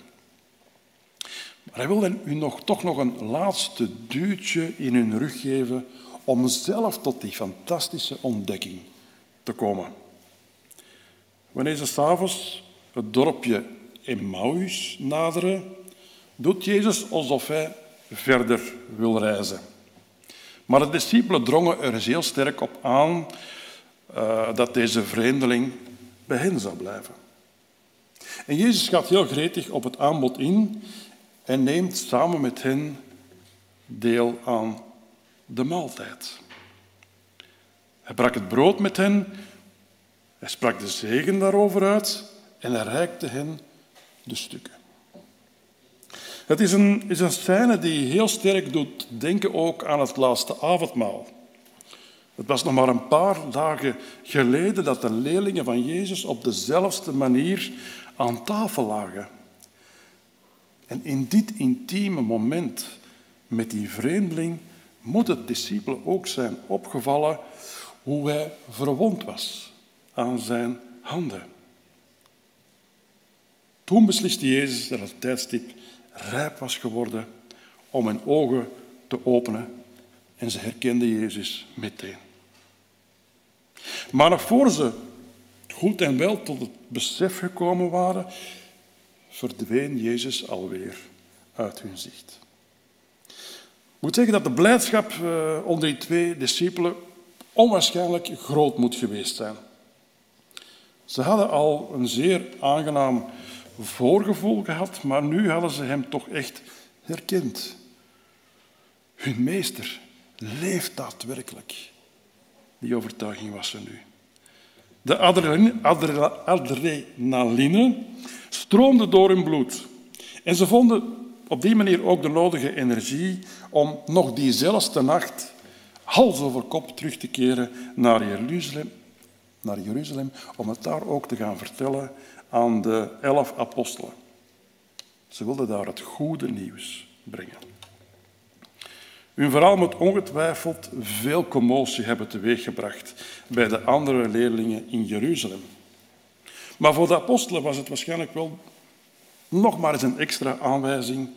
Maar hij wilde u nog, toch nog een laatste duwtje in hun rug geven om zelf tot die fantastische ontdekking te komen. Wanneer ze s'avonds het dorpje Emmaus naderen, doet Jezus alsof hij verder wil reizen. Maar de discipelen drongen er heel sterk op aan uh, dat deze vreemdeling bij hen zou blijven. En Jezus gaat heel gretig op het aanbod in en neemt samen met hen deel aan de maaltijd. Hij brak het brood met hen, hij sprak de zegen daarover uit en hij reikte hen de stukken. Het is een, is een scène die heel sterk doet denken ook aan het laatste avondmaal. Het was nog maar een paar dagen geleden dat de leerlingen van Jezus op dezelfde manier aan tafel lagen. En in dit intieme moment met die vreemdeling moet het discipelen ook zijn opgevallen hoe hij verwond was aan zijn handen. Toen besliste Jezus dat het tijdstip rijp was geworden om hun ogen te openen en ze herkenden Jezus meteen. Maar nog voor ze goed en wel tot het besef gekomen waren, verdween Jezus alweer uit hun zicht. Ik moet zeggen dat de blijdschap eh, onder die twee discipelen onwaarschijnlijk groot moet geweest zijn. Ze hadden al een zeer aangenaam voorgevoel gehad, maar nu hadden ze hem toch echt herkend. Hun meester leeft daadwerkelijk. Die overtuiging was er nu. De adrenaline stroomde door hun bloed. En ze vonden op die manier ook de nodige energie om nog diezelfde nacht hals over kop terug te keren naar Jeruzalem, naar Jeruzalem om het daar ook te gaan vertellen aan de elf apostelen. Ze wilden daar het goede nieuws brengen. Hun verhaal moet ongetwijfeld veel commotie hebben teweeggebracht bij de andere leerlingen in Jeruzalem. Maar voor de apostelen was het waarschijnlijk wel nog maar eens een extra aanwijzing.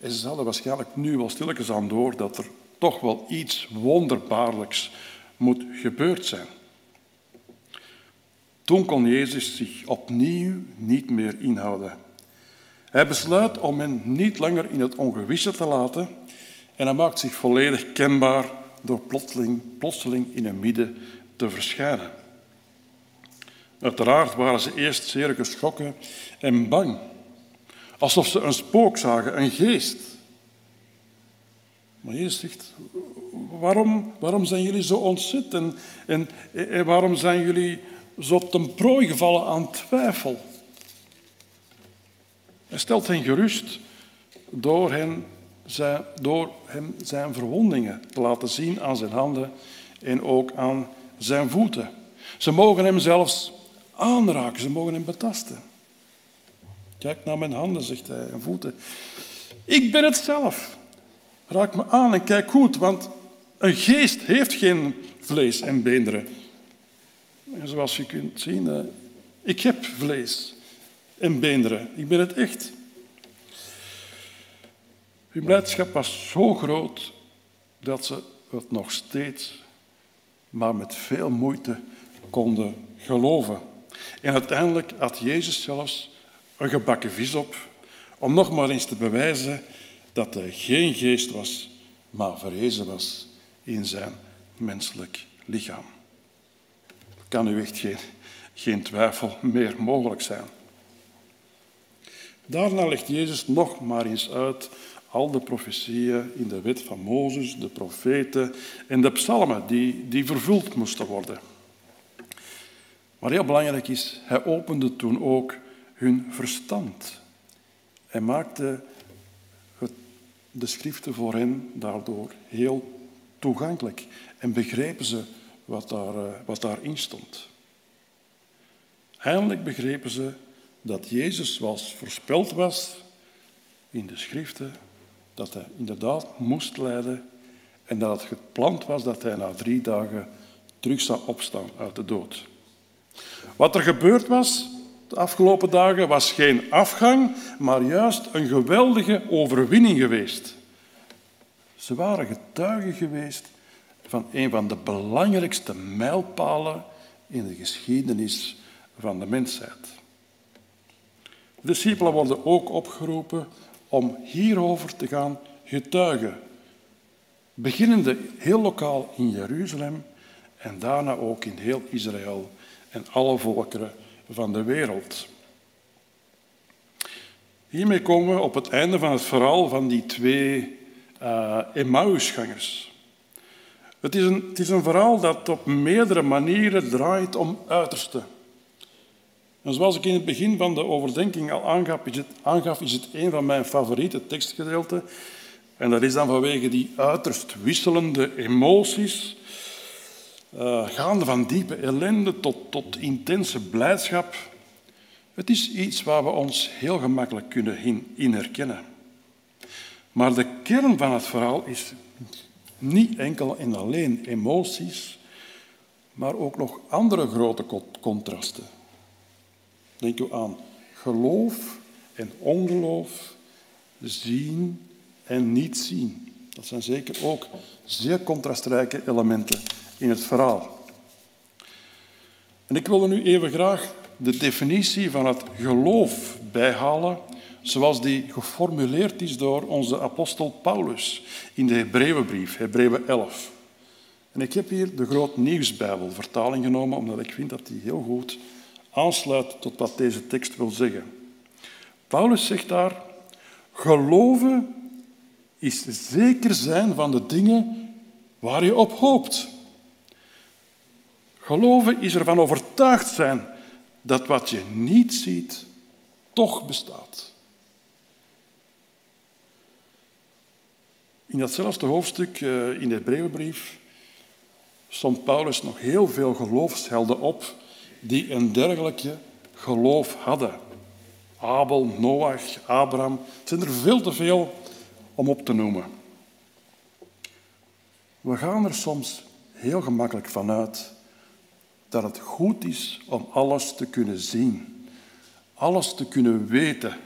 En ze hadden waarschijnlijk nu wel stilletjes aan door dat er toch wel iets wonderbaarlijks moet gebeurd zijn. Toen kon Jezus zich opnieuw niet meer inhouden. Hij besluit om hen niet langer in het ongewisse te laten en hij maakt zich volledig kenbaar door plotseling, plotseling in het midden te verschijnen. Uiteraard waren ze eerst zeer geschrokken en bang, alsof ze een spook zagen, een geest. Maar Jezus zegt, waarom, waarom zijn jullie zo ontzet en waarom zijn jullie zo ten prooi gevallen aan twijfel? Hij stelt hen gerust door, hen zijn, door hem zijn verwondingen te laten zien aan zijn handen en ook aan zijn voeten. Ze mogen hem zelfs aanraken, ze mogen hem betasten. Kijk naar mijn handen, zegt hij, en voeten. Ik ben het zelf. Raak me aan en kijk goed, want een geest heeft geen vlees en beenderen. En zoals je kunt zien, eh, ik heb vlees en beenderen. Ik ben het echt. Hun blijdschap was zo groot dat ze het nog steeds, maar met veel moeite, konden geloven. En uiteindelijk had Jezus zelfs een gebakken vis op, om nog maar eens te bewijzen dat hij geen geest was, maar verrezen was in zijn menselijk lichaam. Kan u echt geen, twijfel meer mogelijk zijn. Daarna legt Jezus nog maar eens uit al de profetieën in de wet van Mozes, de profeten en de psalmen die, die vervuld moesten worden. Maar heel belangrijk is, hij opende toen ook hun verstand. Hij maakte de schriften voor hen daardoor heel toegankelijk en begrepen ze wat, daar, eh, wat daarin stond. Eindelijk begrepen ze dat Jezus, zoals voorspeld was in de schriften, dat hij inderdaad moest lijden en dat het gepland was dat hij na drie dagen terug zou opstaan uit de dood. Wat er gebeurd was de afgelopen dagen was geen afgang, maar juist een geweldige overwinning geweest. Ze waren getuigen geweest van een van de belangrijkste mijlpalen in de geschiedenis van de mensheid. De discipelen worden ook opgeroepen om hierover te gaan getuigen. Beginnende heel lokaal in Jeruzalem en daarna ook in heel Israël en alle volkeren van de wereld. Hiermee komen we op het einde van het verhaal van die twee uh, Emmausgangers. Het is, een, het is een verhaal dat op meerdere manieren draait om uiterste. En zoals ik in het begin van de overdenking al aangaf, is het, een van mijn favoriete tekstgedeelten. En dat is dan vanwege die uiterst wisselende emoties uh, gaande van diepe ellende tot, tot intense blijdschap. Het is iets waar we ons heel gemakkelijk kunnen in herkennen. Maar de kern van het verhaal is niet enkel en alleen emoties, maar ook nog andere grote contrasten. Denk u aan geloof en ongeloof, zien en niet zien. Dat zijn zeker ook zeer contrastrijke elementen in het verhaal. En ik wil er nu even graag de definitie van het geloof bijhalen, zoals die geformuleerd is door onze apostel Paulus in de Hebreeënbrief, Hebreeën 11. En ik heb hier de Groot Nieuwsbijbel vertaling genomen, omdat ik vind dat die heel goed aansluit tot wat deze tekst wil zeggen. Paulus zegt daar, geloven is zeker zijn van de dingen waar je op hoopt. Geloven is ervan overtuigd zijn dat wat je niet ziet, toch bestaat. In datzelfde hoofdstuk eh, in de Hebreeënbrief stond Paulus nog heel veel geloofshelden op die een dergelijke geloof hadden. Abel, Noach, Abraham. Het zijn er veel te veel om op te noemen. We gaan er soms heel gemakkelijk vanuit dat het goed is om alles te kunnen zien, alles te kunnen weten,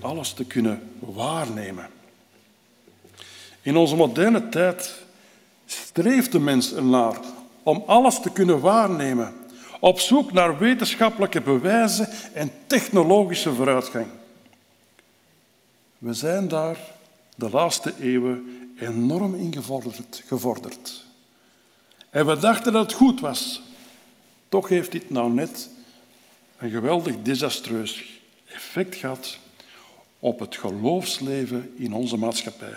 alles te kunnen waarnemen. In onze moderne tijd streeft de mens ernaar om alles te kunnen waarnemen, op zoek naar wetenschappelijke bewijzen en technologische vooruitgang. We zijn daar de laatste eeuwen enorm in gevorderd. gevorderd. En we dachten dat het goed was. Toch heeft dit nou net een geweldig desastreus effect gehad op het geloofsleven in onze maatschappij.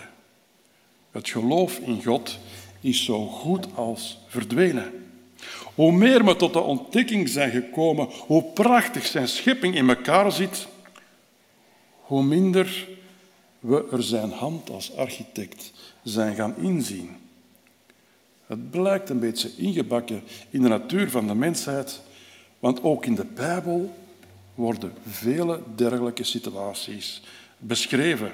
Het geloof in God is zo goed als verdwenen. Hoe meer we tot de ontdekking zijn gekomen hoe prachtig zijn schepping in elkaar zit, hoe minder we er zijn hand als architect zijn gaan inzien. Het blijkt een beetje ingebakken in de natuur van de mensheid, want ook in de Bijbel worden vele dergelijke situaties beschreven.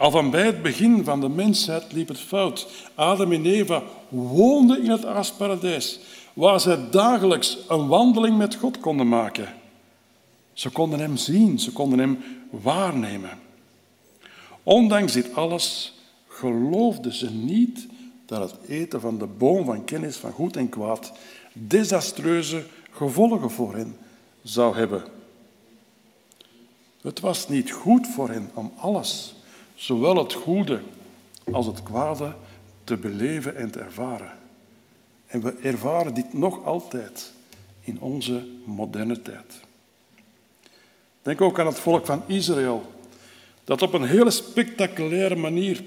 Al van bij het begin van de mensheid liep het fout. Adam en Eva woonden in het aasparadijs, waar zij dagelijks een wandeling met God konden maken. Ze konden hem zien, ze konden hem waarnemen. Ondanks dit alles geloofden ze niet dat het eten van de boom van kennis van goed en kwaad desastreuze gevolgen voor hen zou hebben. Het was niet goed voor hen om alles, zowel het goede als het kwade, te beleven en te ervaren. En we ervaren dit nog altijd in onze moderne tijd. Denk ook aan het volk van Israël, dat op een hele spectaculaire manier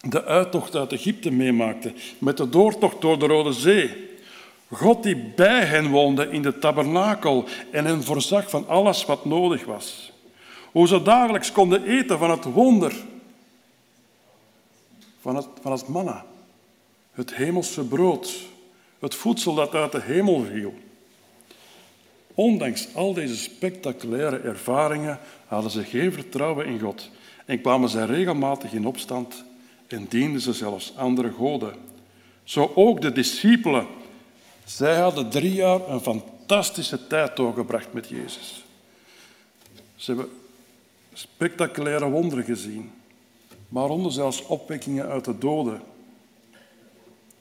de uittocht uit Egypte meemaakte, met de doortocht door de Rode Zee. God die bij hen woonde in de tabernakel en hen voorzag van alles wat nodig was. Hoe ze dagelijks konden eten van het wonder, van het, van het manna, het hemelse brood, het voedsel dat uit de hemel viel. Ondanks al deze spectaculaire ervaringen hadden ze geen vertrouwen in God en kwamen ze regelmatig in opstand en dienden ze zelfs andere goden. Zo ook de discipelen. Zij hadden drie jaar een fantastische tijd doorgebracht met Jezus. Ze hebben spectaculaire wonderen gezien, waaronder zelfs opwekkingen uit de doden.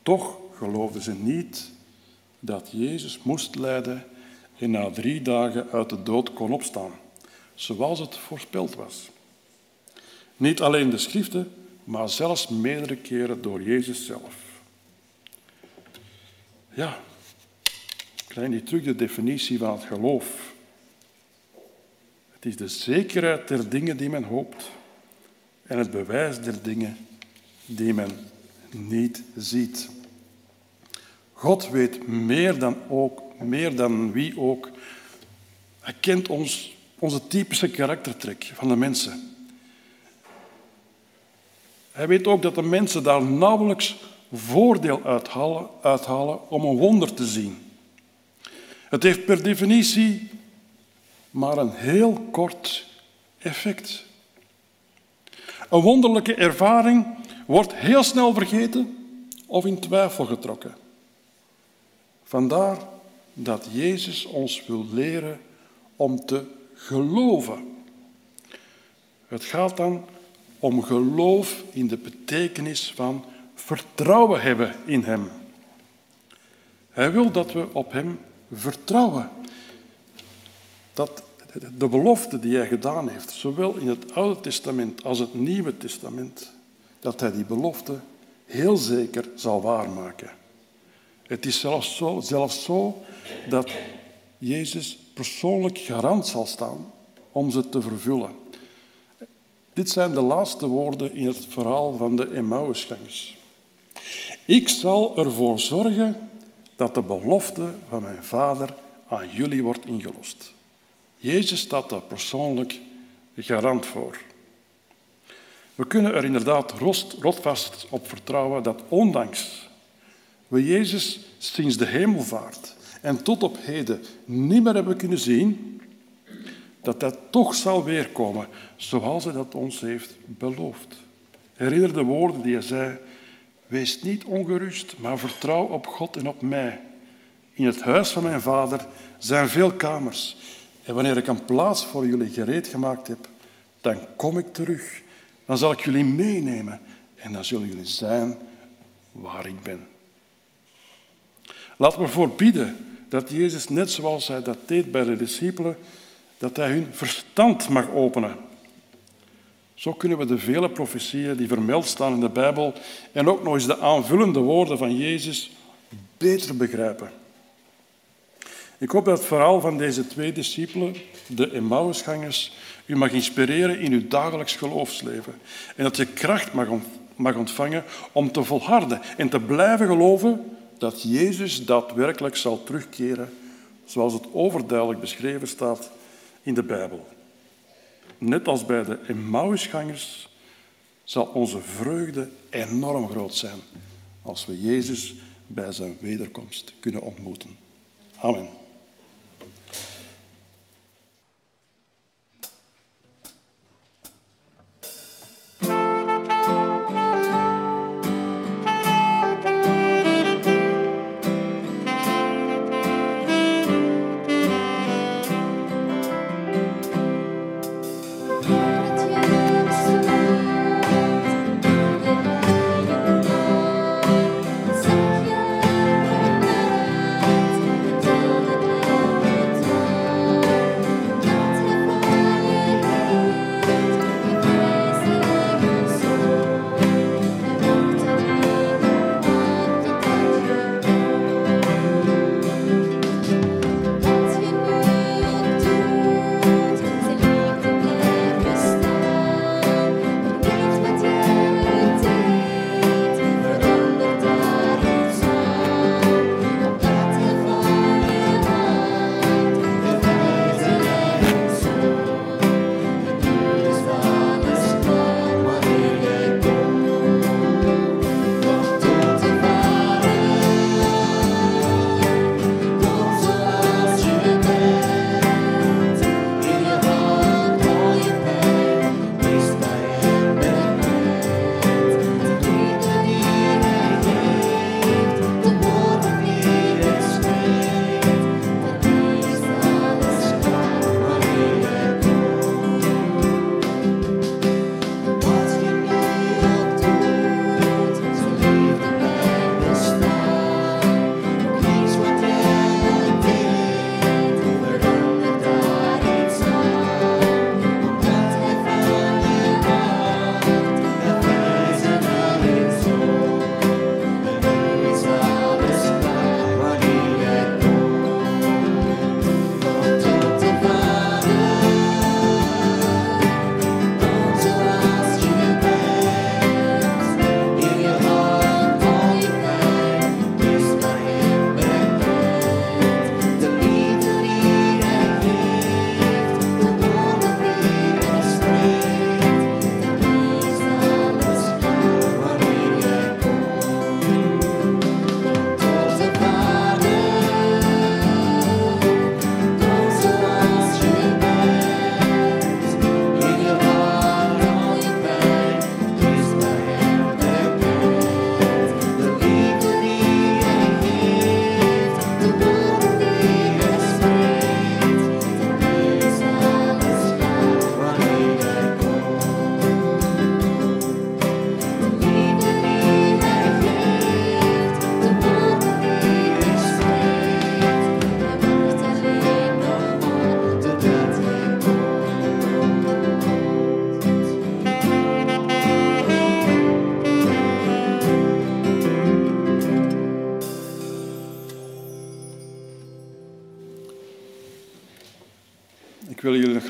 Toch geloofden ze niet dat Jezus moest lijden en na drie dagen uit de dood kon opstaan, zoals het voorspeld was. Niet alleen de schriften, maar zelfs meerdere keren door Jezus zelf. Ja, klein die terug de definitie van het geloof. Het is de zekerheid der dingen die men hoopt en het bewijs der dingen die men niet ziet. God weet meer dan, ook, meer dan wie ook. Hij kent ons, onze typische karaktertrek van de mensen. Hij weet ook dat de mensen daar nauwelijks voordeel uithalen, uithalen om een wonder te zien. Het heeft per definitie maar een heel kort effect. Een wonderlijke ervaring wordt heel snel vergeten of in twijfel getrokken. Vandaar dat Jezus ons wil leren om te geloven. Het gaat dan om geloof in de betekenis van vertrouwen hebben in Hem. Hij wil dat we op Hem vertrouwen. Dat de belofte die Hij gedaan heeft, zowel in het Oude Testament als het Nieuwe Testament, dat Hij die belofte heel zeker zal waarmaken. Het is zelfs zo, zelfs zo dat Jezus persoonlijk garant zal staan om ze te vervullen. Dit zijn de laatste woorden in het verhaal van de Emmausgangers. Ik zal ervoor zorgen dat de belofte van mijn vader aan jullie wordt ingelost. Jezus staat daar persoonlijk garant voor. We kunnen er inderdaad rotvast op vertrouwen dat ondanks we Jezus sinds de hemelvaart en tot op heden niet meer hebben kunnen zien, dat dat toch zal weerkomen zoals hij dat ons heeft beloofd. Herinner de woorden die hij zei, Wees niet ongerust, maar vertrouw op God en op mij. In het huis van mijn vader zijn veel kamers. En wanneer ik een plaats voor jullie gereed gemaakt heb, dan kom ik terug. Dan zal ik jullie meenemen en dan zullen jullie zijn waar ik ben. Laten we voorbieden dat Jezus, net zoals hij dat deed bij de discipelen, dat hij hun verstand mag openen. Zo kunnen we de vele profetieën die vermeld staan in de Bijbel en ook nog eens de aanvullende woorden van Jezus beter begrijpen. Ik hoop dat het verhaal van deze twee discipelen, de Emmausgangers, u mag inspireren in uw dagelijks geloofsleven. En dat je kracht mag ontvangen om te volharden en te blijven geloven dat Jezus daadwerkelijk zal terugkeren, zoals het overduidelijk beschreven staat in de Bijbel. Net als bij de Emmausgangers zal onze vreugde enorm groot zijn als we Jezus bij zijn wederkomst kunnen ontmoeten. Amen.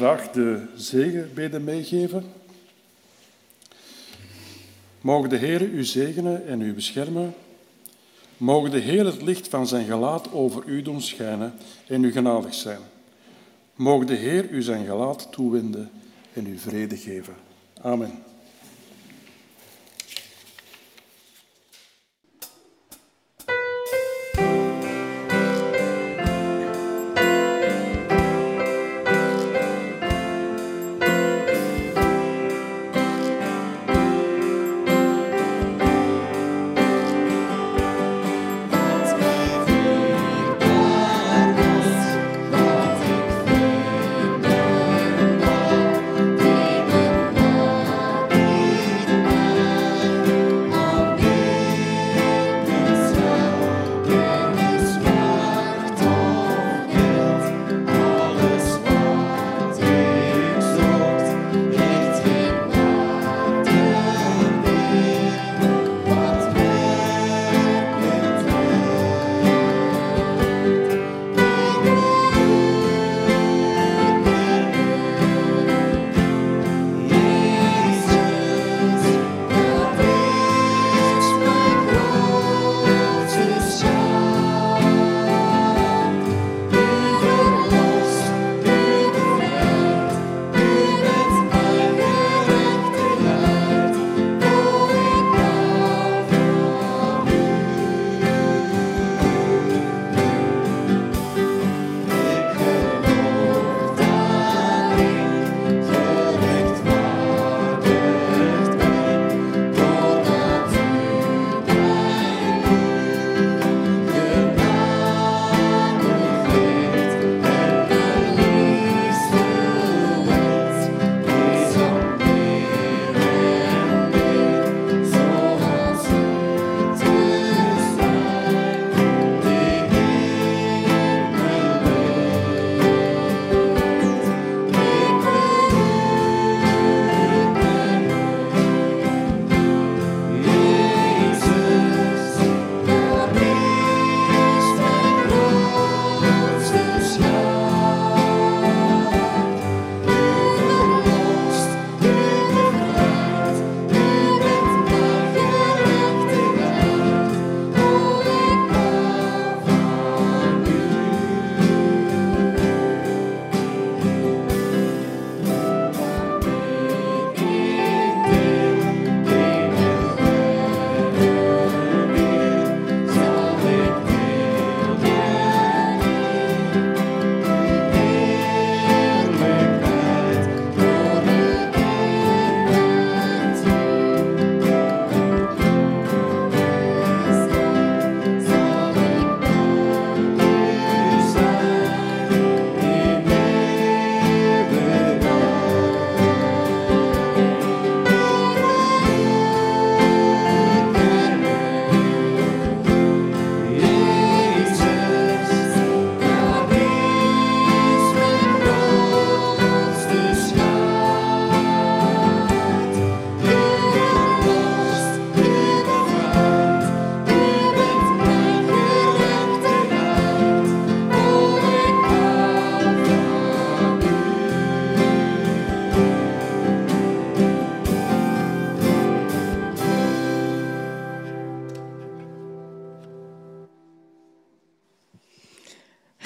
Graag de zegenbeden meegeven. Mogen de Heer u zegenen en u beschermen. Mogen de Heer het licht van zijn gelaat over u doen schijnen en u genadig zijn. Mogen de Heer u zijn gelaat toewenden en u vrede geven. Amen.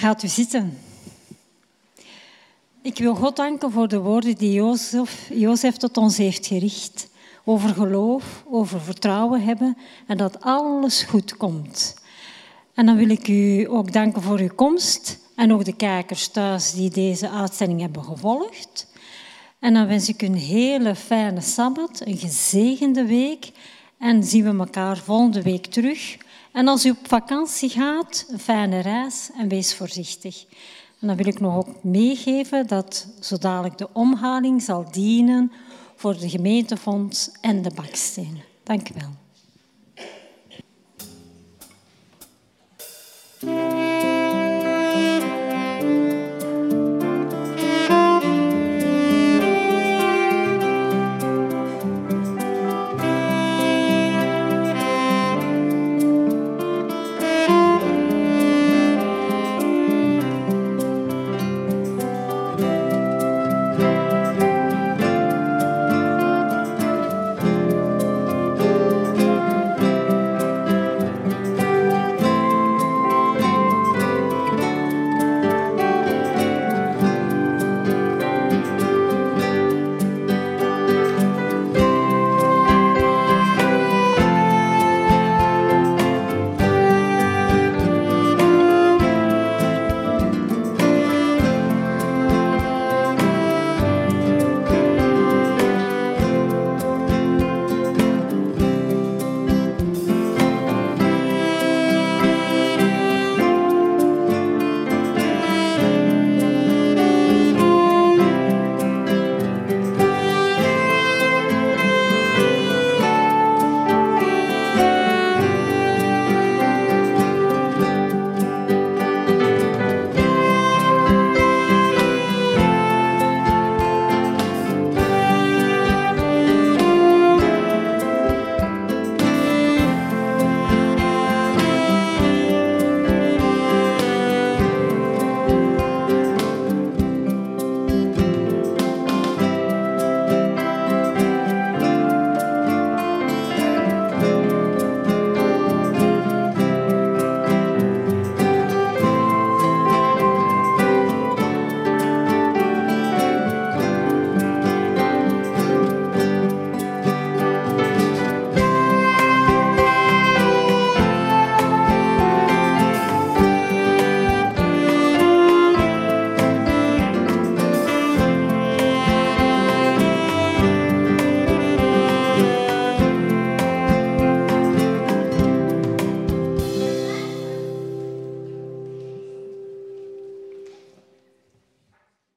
Gaat u zitten. Ik wil God danken voor de woorden die Jozef, Jozef tot ons heeft gericht. Over geloof, over vertrouwen hebben en dat alles goed komt. En dan wil ik u ook danken voor uw komst en ook de kijkers thuis die deze uitzending hebben gevolgd. En dan wens ik u een hele fijne sabbat, een gezegende week en zien we elkaar volgende week terug. En als u op vakantie gaat, een fijne reis en wees voorzichtig. En dan wil ik nog ook meegeven dat zo dadelijk de omhaling zal dienen voor de gemeentefonds en de baksteen. Dank u wel.